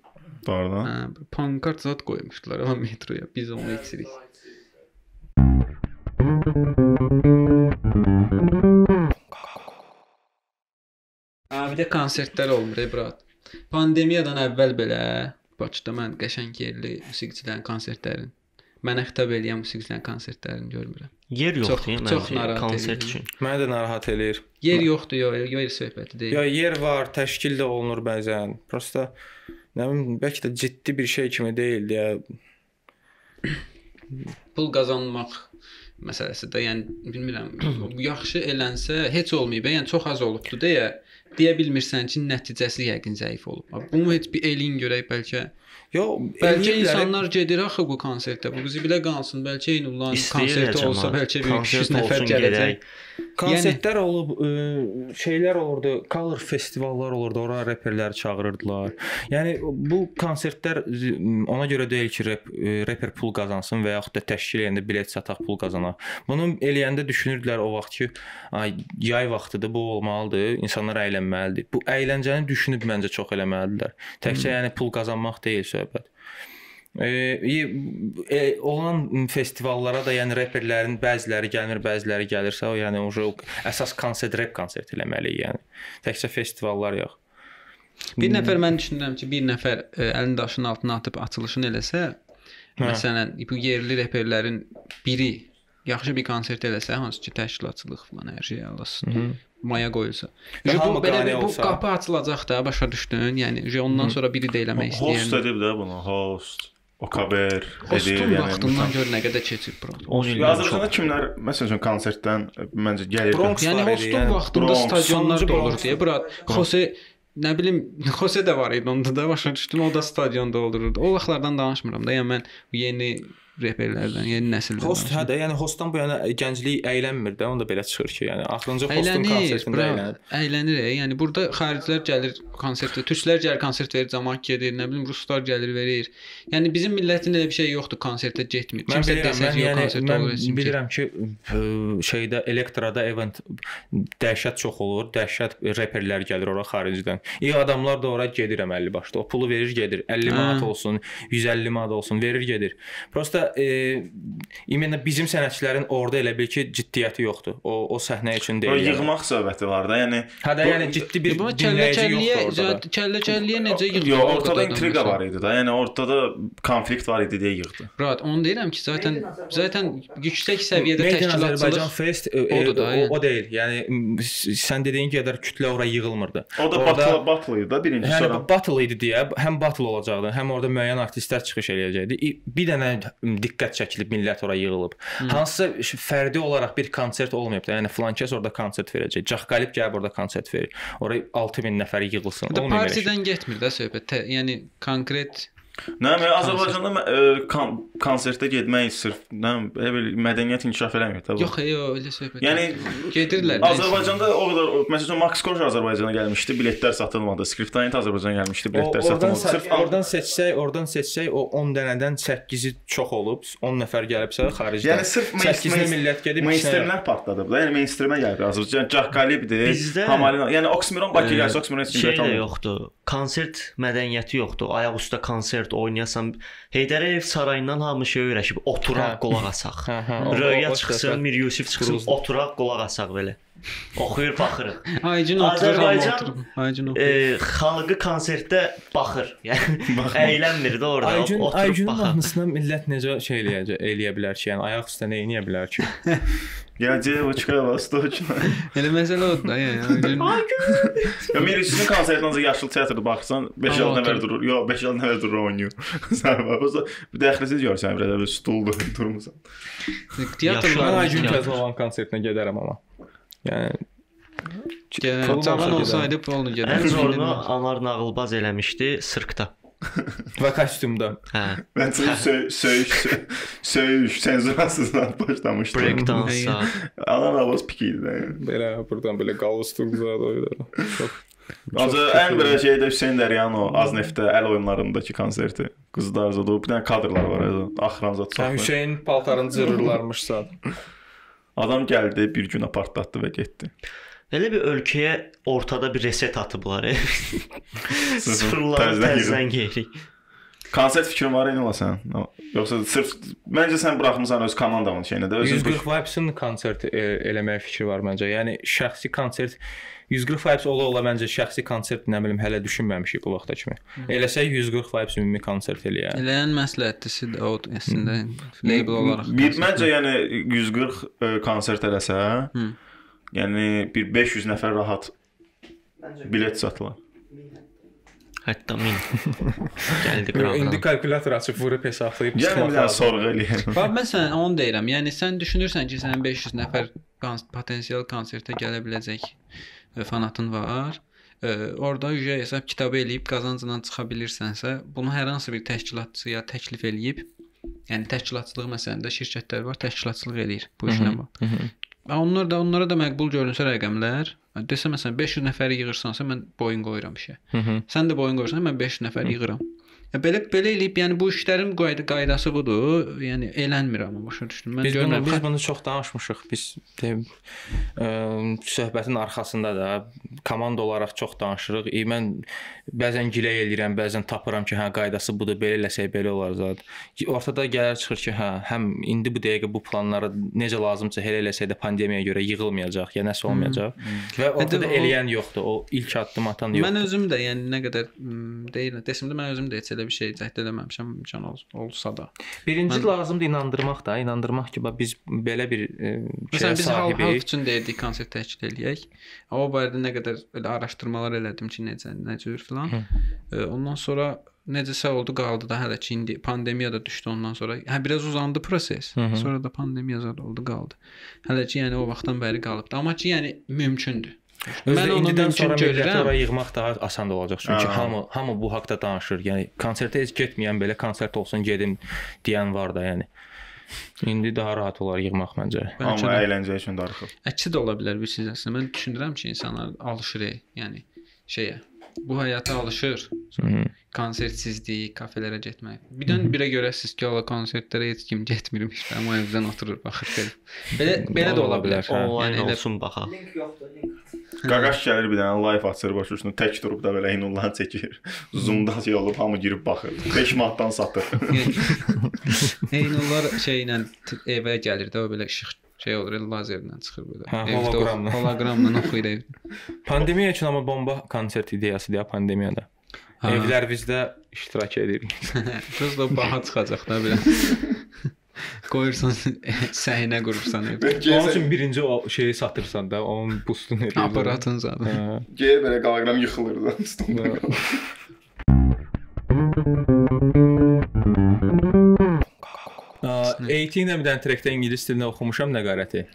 Doğrudan. Hə, pankart zad qoymuşdular amma metroya. Biz onu içirik. Bir də konsertlər olmur, ey brat. Pandemiyadan əvvəl belə Bakıda mən qəşəng yerli musiqiçilərin konsertlərini Mən xitab eləyən musiqiçilərin konsertlərini görmürəm. Yer Çox- yoxdur yəni çox narahat konsert edir. üçün. Məni də narahat eləyir. Yer yoxdur, yox, yer söhbəti deyil. Ya yer var, təşkil də olunur bəzən. Prosta nə bilim, bəlkə də ciddi bir şey kimi deyil deyə. pul qazanmaq məsələsi də, yəni bilmirəm, bu yaxşı elənsə heç olmayıb, yəni çox az olubdu deyə deyə bilmirsən ki, nəticəsi yəqin zəif olub. Bunu heç bir eləyin görək bəlkə. Yo, Bəlkə eləyirlər. insanlar gedir axı bu konsertə. Bu zibilə qalsın. Bəlkə Eynullahın konserti olsa, bəlkə bir 200 Konsert nəfər gələcək. gedək. Konsertlər olub, ə, şeylər olurdu, color festivallar olurdu, ora reperləri çağırırdılar. Yəni bu konsertlər ona görə deyil ki, rep, ə, reper pul qazansın və yaxud da təşkil edəndə bilet sataq pul qazanaq. Bunu eləyəndə düşünürdülər o vaxt ki, ay yay vaxtıdır, bu olmalıdır, insanlar əylənməlidir. Bu əyləncəni düşünüb məncə çox eləməlidirlər. Təkcə yəni pul qazanmaq deyil söhbət. E, e, olan festivallara da yəni reperlərin bəziləri gəlmir, bəziləri gəlirsə, o yəni o əsas konsert rep konsert eləməli yəni. Təkcə festivallar yox. Bir nəfər mən düşünürəm ki, bir nəfər ə, əlini daşın altına atıb açılışını eləsə, Hə. məsələn, bu yerli reperlərin biri yaxşı bir konsert eləsə, hansı ki təşkilatçılıq falan hər şey alasın. Maya qoyulsa. Bu belə bir bu qapı açılacaq da, başa düşdün? Yəni ondan sonra biri də eləmək Host istəyir. edib də bunu, host. O xəbər edir, yəni. vaxtından gör nə qədər keçib bura. 10 Ya ildən Azərbaycanda çox. kimlər məsəl üçün konsertdən məncə gəlir. Bronx Yəni hostun yəni vaxtında Bronx, stadionlar sonuncu da olur Bronx. deyə bura Jose nə bilim Jose də var idi onda da başa düşdün o da stadion doldururdu. O vaxtlardan danışmıram da. Yəni mən bu yeni reperlərdən, yeni nəsildən. Host hə də, yəni hostdan bu yana gənclik əylənmir də, onda belə çıxır ki, yəni axırıncı hostun konsertində əylənir. əylənir. e. Yəni burada xaricilər gəlir konsertə, türklər gəlir konsert verir, cəmaət gedir, nə bilim ruslar gəlir verir. Yəni bizim millətin elə bir şey yoxdur, konsertə getmir. Mən Kimsə desə mən yox yəni konsert mən olur. kim bilirəm ki, ə, şeydə elektrada event dəhşət çox olur, dəhşət reperlər gəlir ora xaricdən. İyi adamlar da ora gedir əməlli başda. O pulu verir, gedir. 50 Hə. manat olsun, 150 manat olsun, verir, gedir. Prosta e, imенно bizim sənətçilərin orada elə bil ki, ciddiyyəti yoxdur. O o səhnə üçün O deyil. yəni. yığmaq söhbəti var da, yəni Hə də bu- yəni ciddi bir Bu dinləyici kəllə-kəlliyə, yoxdur orada. da. kəllə-kəlliyə necə yığdı? Yox, ortada intriqa var idi da. Yəni ortada konflikt var idi deyə yığdı. Rahat, onu deyirəm ki, zaten zaten yüksək səviyyədə Made in Azərbaycan təşkilatçılıq Fest e, e, Odur da, o, yəni. o deyil. Yəni m, s- sən dediyin qədər kütlə ora yığılmırdı. O da Orada- battle battle idi da birinci Yəni sonra. battle idi deyə həm battle olacaqdı, həm orada müəyyən artistlər çıxış eləyəcəkdi. İ- Bir dənə m, diqqət çəkilib millət ora yığılıb. Hansısa ş- fərdi olaraq bir konsert olmayıb da. Yəni filan kəs orada konsert verəcək. Cax Qalib gəlib orada konsert verir. Ora 6000 nəfər yığılsın. Olmayıb partidən getmir də söhbət. Yəni konkret Nə mən Azərbaycanda mə- ə, kon konsertə getmək sırf nə bilim, elə bir mədəniyyət inkişaf eləmir bu. yox, yox, elə söhbət. Yəni gedirlər. Azərbaycanda o qədər məsələn Max Korj Azərbaycana gəlmişdi, biletlər satılmadı. Skriptonit Azərbaycana gəlmişdi, O, biletlər oradan, satılmadı. sırf oradan seçsək, oradan seçsək o 10 dənədən 8-i çox olub, 10 nəfər gəlibsə xaricdən. Yəni sırf 8-nə millət gedib mainstreamlər partladı. bu da. Yəni mainstreamə gəldi Azərbaycan. Cah Qalibdir, Bizdə- Hamalina. Yəni Bakı gəlsə Oxymoron heç kim yoxdur. Konsert mədəniyyəti yoxdur. Ayaq üstə konsert oynayasan, Heydər Əliyev sarayından hamı şey öyrəşib, oturaq Hə. qulaq asaq. Hə, hə, o- Röya çıxsın. Mir Yusif çıxsın, oturaq qulaq asaq belə. Oxuyur, baxırıq. Aycın oturur, hamı Azərbaycan, oturur. Aycın oturur. E, xalqı konsertdə baxır. Yəni əylənmir də orada. Aycun oturub Aycunun baxır. mahnısına millət necə şey eləyəcək, eləyə bilər ki, yəni ayaq üstə nə edə bilər ki? Ya девочка, восточная. Elə məsələ odur da, yəni. Aycın Ya Meriçin konsertinə yaşıl teatrda baxsan 5 il Amma nəvər durur. Yox, 5 il nəvər durur oynayır. Sən bax, bir dəxlisiz görsən bir də stuldur durmusan. Mən teatrlar Aycun teatr. Kəzmovan konsertinə gedərəm amma. Yəni Cavan olsaydı Ən gedərdi. zorunu Anar Nağılbaz eləmişdi sirkdə. və kostyumda. Hə. Mən söyüş, söyüş, söyüş, senzurasızdan başlamışdım. Breakdance. Alan avaz pik idi. də. Belə buradan belə qalstuk zad oylar. Çox Ancaq ən belə şeydə Hüseyn Dəryano Azneftdə əl oyunlarındakı konserti. Qızlar zadı bir dənə kadrlar var. Axıran zad Hə, çox. Hüseyn paltarını cırırlarmış zad. Adam gəldi, bir günə partlatdı və getdi. Elə bir ölkəyə ortada bir reset atıblar. e. Sıfırlar Təzədən geri. Konsert fikrin var idi sən? Yoxsa sırf məncə sən buraxmısan öz komandanın şeyinə də, özün 140 Vibes-in konserti e, eləməyə fikri var məncə. Yəni şəxsi konsert 140 Vibes ola ola məncə şəxsi konsert nə bilim hələ düşünməmişik bu vaxta kimi. Eləsək 140 Vibes ümumi konsert eləyər. Eləyən məsləhətlisi də o əslində label olaraq. Bir məncə yəni 140 ə, konsert eləsə, Hı. yəni bir 500 nəfər rahat bilet satılar. Hətta min. Gəldi İndi qıraqdan. kalkulyator açıb vurub hesablayıb Yəni çıxmaq lazım. sorğu eləyək. Bax mən sənə onu deyirəm. Yəni sən düşünürsən ki, sənin 500 nəfər potensial konsertə gələ biləcək e, fanatın var. E, orada ücə hesab kitabı eləyib qazancla çıxa bilirsənsə, bunu hər hansı bir təşkilatçıya təklif eləyib, yəni təşkilatçılıq məsələsində şirkətlər var, təşkilatçılıq eləyir bu işlə. Və onlar da onlara da məqbul görünsə rəqəmlər, desə məsələn 500 nəfəri yığırsansa mən boyun qoyuram işə. Hı -hı. Sən də boyun qoyursan, mən 500 nəfər yığıram. Ya belə belə eləyib, yəni bu işlərin qayda qaydası budur. Yəni elənmir amma başa düşdün. Mən Biz bunu görmürəm. biz bunu çox danışmışıq. Biz deyim, ə, söhbətin arxasında da komanda olaraq çox danışırıq. E, mən bəzən gilə eləyirəm, bəzən tapıram ki, hə qaydası budur, belə eləsək belə olar zət. Ortada gəlir çıxır ki, hə, həm indi bu dəqiqə bu planları necə lazımsa elə eləsək də pandemiyaya görə yığılmayacaq, ya nəsə olmayacaq. Və ortada o- eləyən yoxdur. O ilk addım atan yoxdur. Mən özüm də yəni nə qədər deyirəm, desəm də mən özüm də heç elə bir şey cəhd eləməmişəm, imkan ol, olsa da. Birinci Mən- lazımdır inandırmaq da, inandırmaq ki, bax biz belə bir e, Məsələn biz halk, halk üçün deyirdik konsert təşkil eləyək. O barədə nə qədər elə araşdırmalar elədim ki, necə, nə cür filan. E, ondan sonra necəsə oldu qaldı da hələ ki indi pandemiya da düşdü ondan sonra. Hə biraz uzandı proses. Hı hı. Sonra da pandemiya zad oldu qaldı. Hələ ki yəni o vaxtdan bəri qalıbdı. Amma ki yəni mümkündür. Özdə Mən indidən sonra görürəm. ora yığmaq daha asan da olacaq. Çünki Aha. hamı hamı bu haqqda danışır. Yəni konsertə heç getməyən belə konsert olsun gedim deyən var da, yəni. İndi daha rahat olar yığmaq məncə. Bəlkə Amma əyləncə üçün darıxır. Əksi də ola bilər bir siz əslində. Mən düşünürəm ki, insanlar alışır, yəni şeyə. Bu həyata alışır. Hı. Konsertsizlik, kafelərə getmək. Birdən birə görəsiz ki, o konsertlərə heç kim getmirmiş. Amma evdən oturur baxır belə. Belə belə də ola bilər. Hə, yəni elə- olsun baxa. link yoxdur, link. Qaqaş gəlir bir dənə live açır baş üstünə tək durub da belə hinullar çəkir. Zoom-da şey olub hamı girib baxır. 5 manatdan satır. Eynullar şeylə evə gəlir də o belə işıq şey olur, el lazerlə çıxır belə. Hə, Evdə holoqramla. Holoqramla oxuyur ev. Pandemiya üçün amma bomba konsert ideyasıdır ya pandemiyada. Ha. Evlərimizdə iştirak edirik. Biraz da baha çıxacaq da belə. Qoyursan səhnə qurursan ev. Onun üçün birinci o şeyi satırsan da, onun boostunu edirsən. Aparatın zadı. Hə. Gəlir belə qalagram yıxılır da A18 ilə bir dənə trekdə ingilis dilində oxumuşam nəqarəti.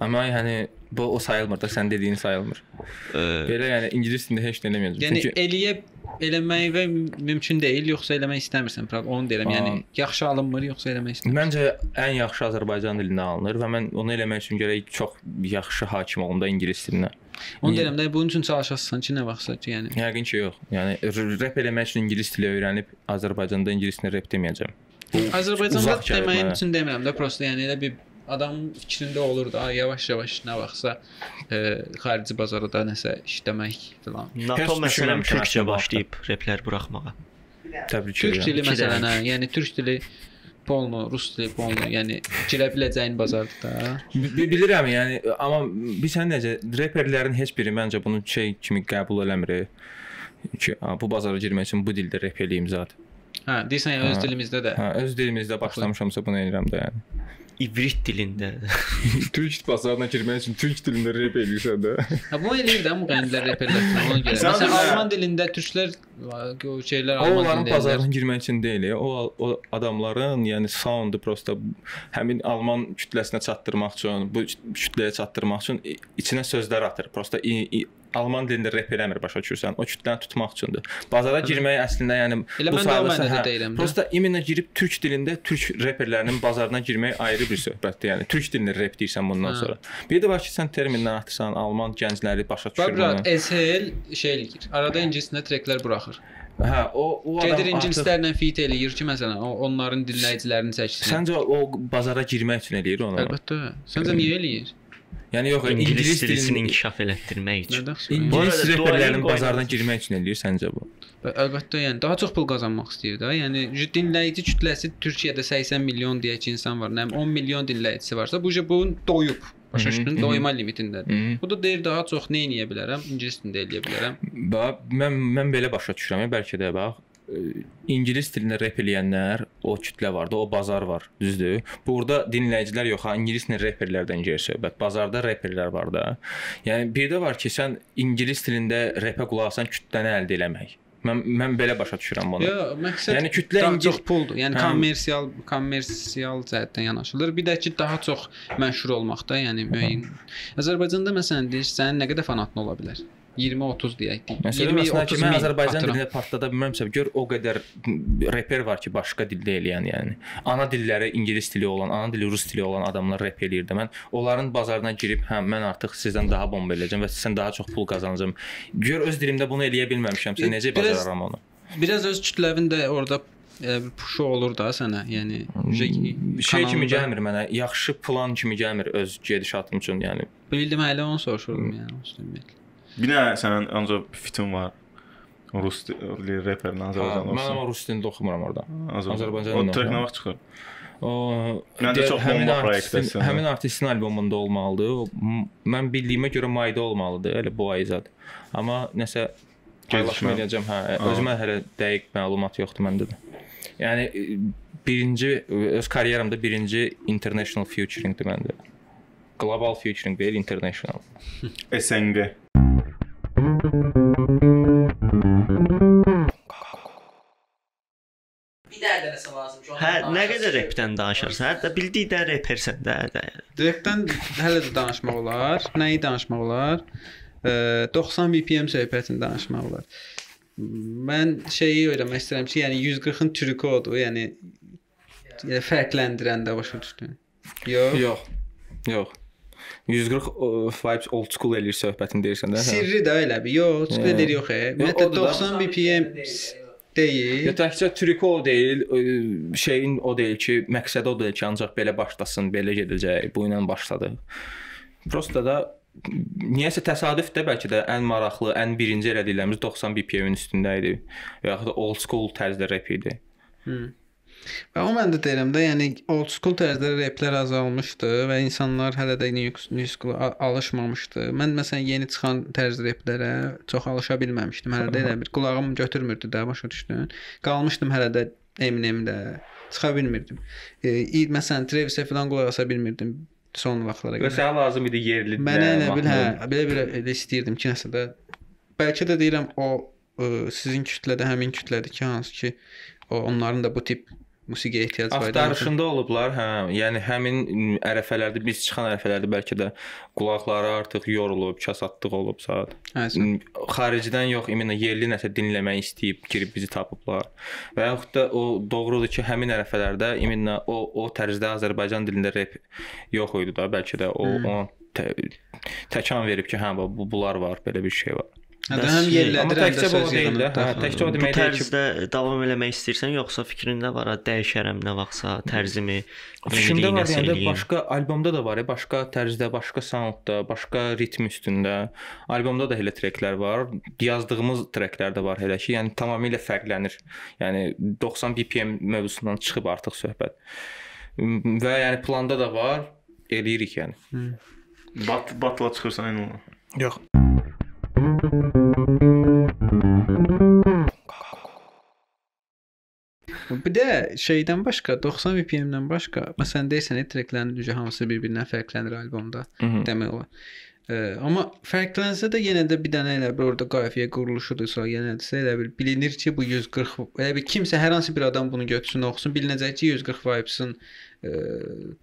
Amma yəni bu o sayılmır da, sən dediyin sayılmır. Belə yəni ingilis dilində heç nə eləməyəcəm. Yəni Çünki eləyə eləmək və mümkün deyil, yoxsa eləmək istəmirsən. Onu deyirəm. Yəni yaxşı alınmır, yoxsa eləmək istəmirsən. Məncə ən yaxşı Azərbaycan dilində alınır və mən onu eləmək üçün gərək çox yaxşı hakim olum da ingilis dilinə. Onu deyirəm də bunun üçün çalışasan ki, nə vaxtsa ki, yəni. Yəqin ki, yox. Yəni rep eləmək üçün ingilis dili öyrənib Azərbaycanda ingilis dilində rep deməyəcəm. Azərbaycanda mənə. üçün demirəm də, prosta yəni elə bir adamın fikrində olur da, yavaş-yavaş nə vaxtsa e, xarici bazarda nəsə işləmək filan. NATO məsələn türkcə başlayıb replər buraxmağa. Təbrik Türk edirəm. dili İki məsələn, yəni türk dili polno, rus dili polno, yəni girə biləcəyin bazardır da. Bi- Bilirəm, yəni amma bilirsən necə reperlərin heç biri məncə bunu şey kimi qəbul eləmir. Ki, "A, bu bazara girmək üçün bu dildə rep eləyim zət. Hə, deyirsən ya öz Hə. dilimizdə də. Hə, öz dilimizdə başlamışamsa bunu edirəm də yəni. İbrit dilində. Türk bazarına girmək üçün türk dilində rep eləyirsən də. Hə, bunu eləyir də müğənnilər, reperlər falan ona görə. Məsələn, alman dilində türklər o şeylər alman onların dilində. bazarına girmək üçün deyil. O o adamların, yəni soundu prosta həmin alman kütləsinə çatdırmaq üçün, bu kütləyə çatdırmaq üçün içinə sözlər atır. Prosta i- i- alman dilində rep eləmir başa düşürsən. O kütləni tutmaq üçündür. Bazara girmək əslində yəni Elə bu mənada hə. Prosta iminə girib türk dilində türk reperlərinin bazarına girmək ayrı bir söhbətdir. Yəni türk dilində rep deyirsən bundan Hə. sonra. Bir də var ki, sən terminlər atırsan, alman gəncləri başa düşür Bax. SL şey eləyir. Arada ingiliscə treklər buraxır. Hə, o o adam Gedir artıq- ingilislərlə fit eləyir ki, məsələn, o onların dinləyicilərini çəksin. Səncə o bazara girmək üçün eləyir onu? Əlbəttə. Səncə niyə eləyir? Yəni yox, İngilis ingilis dilini dilinin inkişaf elətdirmək üçün. İngilis Duolingo bazardan girmək üçün eləyir səncə bu? Əlbəttə, yəni daha çox pul qazanmaq istəyir də. Yəni dinləyici kütləsi Türkiyədə 80 milyon deyək ki, insan var. Nə bilim 10 milyon dinləyicisi varsa, bu bunun doyub. Başa düşdün? Doyma limitindədir. Bu da deyir daha çox nə edə bilərəm? İngilis dilində eləyə bilərəm. Bax, mən mən belə başa düşürəm, bəlkə də bax ingilis dilində rep eləyənlər, o kütlə var da, o bazar var, düzdür? Burada dinləyicilər yox, ha, ingilislə reperlərdən gedir söhbət. Bazarda reperlər var da. Yəni bir də var ki, sən ingilis dilində repə qulaq asan kütləni əldə eləmək. Mən mən belə başa düşürəm bunu. Yo, məqsəd Yəni kütlə daha İngil- çox puldur. Yəni Hə. kommersial kommersial cəhətdən yanaşılır. Bir də ki, daha çox məşhur olmaqda, yəni müəyyən. Azərbaycanda məsələn deyir, sənin nə qədər fanatın ola bilər? 20-30 deyək. Məsələn, məsələn ki, 20-30 mən Azərbaycan dilində partlada bilməmsə, gör o qədər reper var ki, başqa dildə eləyən, yəni. Ana dilləri ingilis dili olan, ana dili rus dili olan adamlar rep eləyir də. Mən onların bazarına girib, hə, mən artıq sizdən daha bomba eləyəcəm və sizdən daha çox pul qazanacağam. Gör öz dilimdə bunu eləyə bilməmişəmsə, necə bacararam onu? Biraz öz kütləvin də orada e, puşu olur da sənə. Yəni Şey kimi gəlmir mənə, yaxşı plan kimi gəlmir öz gedişatım üçün, yəni. Bildim hələ onu soruşurdum yəni ümumiyyətlə. Bir dənə sənin ancaq fitin var. Rus reperlə Hə, Azərbaycanda mən amma olsun. rus dilində oxumuram orada. Azərbaycan. Azərbaycan O dilində trek nə vaxt çıxır? O Məncə deyər, çox həmin bomba proyektdir. həmin artistin albomunda olmalıdır. Mən bildiyimə görə mayda olmalıdır, elə bu ay zad. Amma nəsə Gecikmə. edəcəm. Hə, özümə hələ dəqiq məlumat yoxdur məndə də. Yəni e, birinci öz karyeramda birinci international featuringdir məndə. Global featuring deyil, international. SNG. Bir də dənəsə lazım. Hə, nə qədər repdən danışırsan? Hətta bildikdən repersən də. də. Direktdən hələ də danışmaq olar. Nəyi danışmaq olar? E, 90 BPM söhbətini danışmaq olar. Mən şeyi öyrənmək istəyirəm ki, yəni 140-ın türkü odur, yəni yəni fərqləndirən də başa düşdün. Yox. Yox. Yox. 140 o, vibes old school eləyir söhbətini deyirsən də. hə? Sirri də elə bir. Yox, Hə. çıxır yox. e. Ümumiyyətlə odur da. 90 BPM deyil. Ya təkcə triko o deyil, ə, şeyin o deyil ki, məqsədi o deyil ki, ancaq belə başlasın, belə gedəcək, bu ilə başladı. Prosta da niyəsə təsadüf də bəlkə də ən maraqlı, ən birinci elədiklərimiz 90 BPM-in üstündə idi. Və yaxud da old school tərzdə rap idi. Və o mən də deyirəm də, yəni old school tərzdə replər azalmışdı və insanlar hələ də new school alışmamışdı. Mən məsələn yeni çıxan tərz replərə çox alışa bilməmişdim. Hələ də elə bir qulağım götürmürdü də, başa düşdün? Qalmışdım hələ də Eminem-də. Çıxa bilmirdim. E, məsələn Travis-ə falan qulaq asa bilmirdim son vaxtlara Və qədər. sənə lazım idi yerli. Mənə elə bil, hə, belə bir elə istəyirdim ki, nəsə də bəlkə də deyirəm o ə, sizin kütlədə həmin kütlədir ki, hansı ki o onların da bu tip musiqiyə ehtiyac var. Axtarışında olublar, hə. Yəni həmin ərəfələrdə biz çıxan ərəfələrdə bəlkə də qulaqları artıq yorulub, kasatlıq olub saat. Hə, M, Xaricdən yox, iminə yerli nəsə dinləmək istəyib girib bizi tapıblar. Və yaxud da o doğrudur ki, həmin ərəfələrdə iminə o o tərzdə Azərbaycan dilində rep yox idi da, bəlkə də o Hmm. o tə, təkan verib ki, hə bu bunlar var, belə bir şey var. Hə, Bəs həm şey- yerlədir, Amma həm də təkcə bu söz deyil də. yığını. Hə, təkcə o demək deyil ki, tərzdə davam eləmək istəyirsən yoxsa fikrində var, dəyişərəm nə vaxtsa tərzimi Fikrində var yəni başqa albomda da var, ya, başqa tərzdə, başqa soundda, başqa ritm üstündə. Albomda da elə treklər var. Yazdığımız treklər də var elə ki, yəni tamamilə fərqlənir. Yəni 90 BPM mövzusundan çıxıb artıq söhbət. Və yəni planda da var, eləyirik yəni. Bat batla çıxırsan yəni. Yox. Bir də şeydən başqa 90 BPM-dən başqa, məsələn deyirsən, treklərin düzü hamısı bir-birindən fərqlənir albomda demək olar. Ə, amma fərqlənsə də yenə də bir dənə elə bir orada qafiyə quruluşudursa, yenə də elə bir bilinir ki, bu 140 elə bir kimsə hər hansı bir adam bunu götürsün, oxusun, bilinəcək ki, 140 vibes-in ə,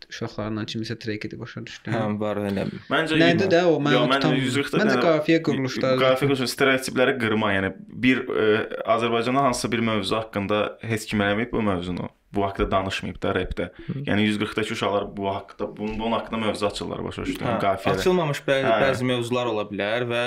uşaqlarından kimisə trek edib başa düşdün. Hə, var elə. Məncə Nədir də o mən onu mən. 140-da Məncə qafiyə quruluşları. Qafiyə quruluşu stereotipləri qırma, yəni bir ə, Azərbaycanda hansısa bir mövzu haqqında heç kim eləməyib bu mövzunu bu haqqda danışmayıb da repdə. Yəni 140-dakı uşaqlar bu haqqda bunun, bunun haqqında mövzu açırlar başa düşdüm. Hə, qafiyə. Açılmamış bəzi, hə. bəzi mövzular ola bilər və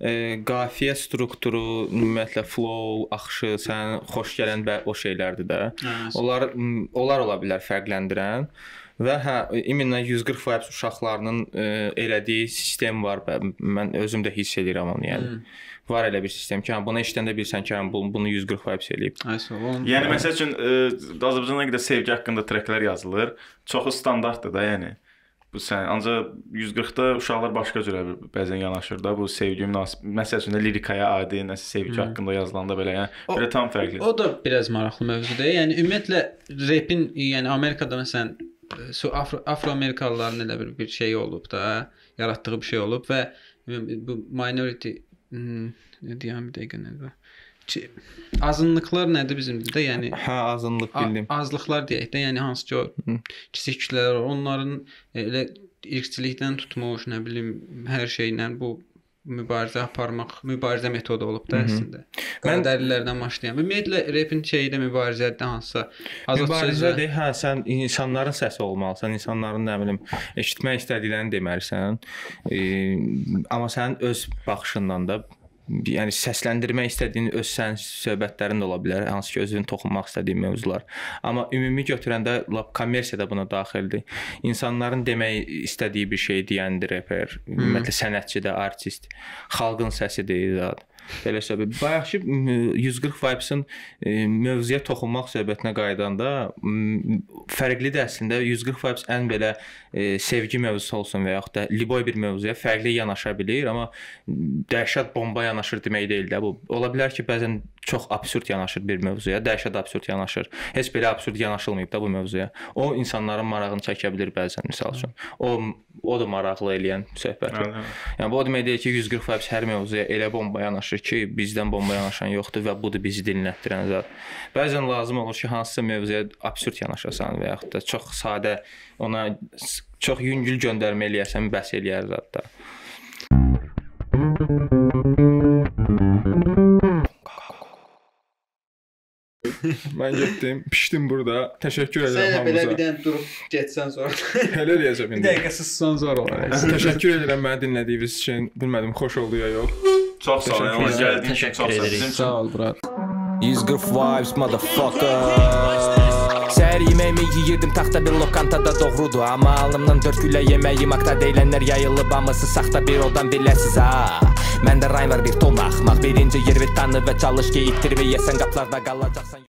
e, qafiyə strukturu, ümumiyyətlə flow, axışı, sənin xoş gələn bə, o şeylərdir də. Hə, onlar onlar ola bilər fərqləndirən. Və hə, iminə 140 faiz uşaqlarının e, elədiyi sistem var və mən özüm də hiss edirəm onu yəni. Hı. Var elə bir sistem ki, hə, bunu eşidəndə bilirsən ki, bu, bunu 140 vibes eləyib. Ay sağ ol. Yəni məsəl üçün ə, Azərbaycanda nə qədər sevgi haqqında treklər yazılır, çoxu standartdır da, yəni. Bu sən ancaq 140-da uşaqlar başqa cürə bəzən yanaşır da bu sevgi münasib. Məsəl üçün də lirikaya adi nəsə sevgi haqqında yazılanda belə, yəni O- belə tam fərqli. O da biraz maraqlı mövzudur. Yəni ümumiyyətlə rapin, yəni Amerikada məsələn e, su Afro Afroamerikalıların elə bir bir şey olub da, yaratdığı bir şey olub və bu minority hmm, deyəm bir dəqiqə nədir? Çi- Azınlıqlar nədir bizim dildə? Yəni Hə, azınlıq bildim. azlıqlar deyək də, yəni hansı ki o kiçik kütlələr onların elə irqçilikdən tutmuş, nə bilim, hər şeylə bu mübarizə aparmaq, mübarizə metodu olub da əslində. Qədərlilərdən başlayan. Ümumiyyətlə rapin şeyi də mübarizədir hansısa. Mübarizədir. Hə, sən insanların səsi olmalısan, insanların nə bilim eşitmək istədiklərini deməlisən. E, amma sənin öz baxışından da yəni səsləndirmək istədiyin öz sənin söhbətlərin də ola bilər, hansı ki özünün toxunmaq istədiyin mövzular. Amma ümumi götürəndə lap kommersiya da buna daxildir. İnsanların demək istədiyi bir şey deyəndir reper, ümumiyyətlə sənətçi də, artist, xalqın səsidir zət. Belə söhbət. Bayaqki m, 140 vibes-in mövzuya toxunmaq söhbətinə qayıdanda fərqlidir əslində. 140 vibes ən belə e, sevgi mövzusu olsun və yaxud da liboy bir mövzuya fərqli yanaşa bilir, amma dəhşət bomba yanaşır demək deyil də bu. Ola bilər ki, bəzən çox absurd yanaşır bir mövzuya, dəhşət absurd yanaşır. Heç belə absurd yanaşılmayıb da bu mövzuya. O insanların marağını çəkə bilər bəzən misal üçün. O o da maraqlı eləyən söhbətdir. Hə, hə. Yəni bu o demək deyil ki, 140 vibes hər mövzuya elə bomba yanaşır ki, bizdən bomba yanaşan yoxdur və budur bizi dinlətdirən zət. Bəzən lazım olur ki, hansısa mövzuya absurd yanaşasan və yaxud da çox sadə ona çox yüngül göndərmə eləyəsən, bəs eləyər zət də. Mən getdim, pişdim burada. Təşəkkür Sən edirəm elə belə bir hamınıza. dənə durub getsən sonra. Hələ bir indi. dəqiqə sussan sonra olar. Təşəkkür edirəm məni dinlədiyiniz üçün. Bilmədim xoş oldu ya yox. Çox sağ ol. Təşəkkür çox sağ ol. edirik. Bizim üçün Sağ ol, brat. 140 vibes motherfucker Səhər yeməyimi yeyirdim taxta bir lokantada doğrudur Amma alnımdan dörd güllə yeməyim akta deyilənlər yayılıb Hamısı saxta bir odan biləsiz ha Məndə raym var bir ton axmaq Birinci yer ve tanı və çalış ki ittirməyəsən qaplarda qalacaqsan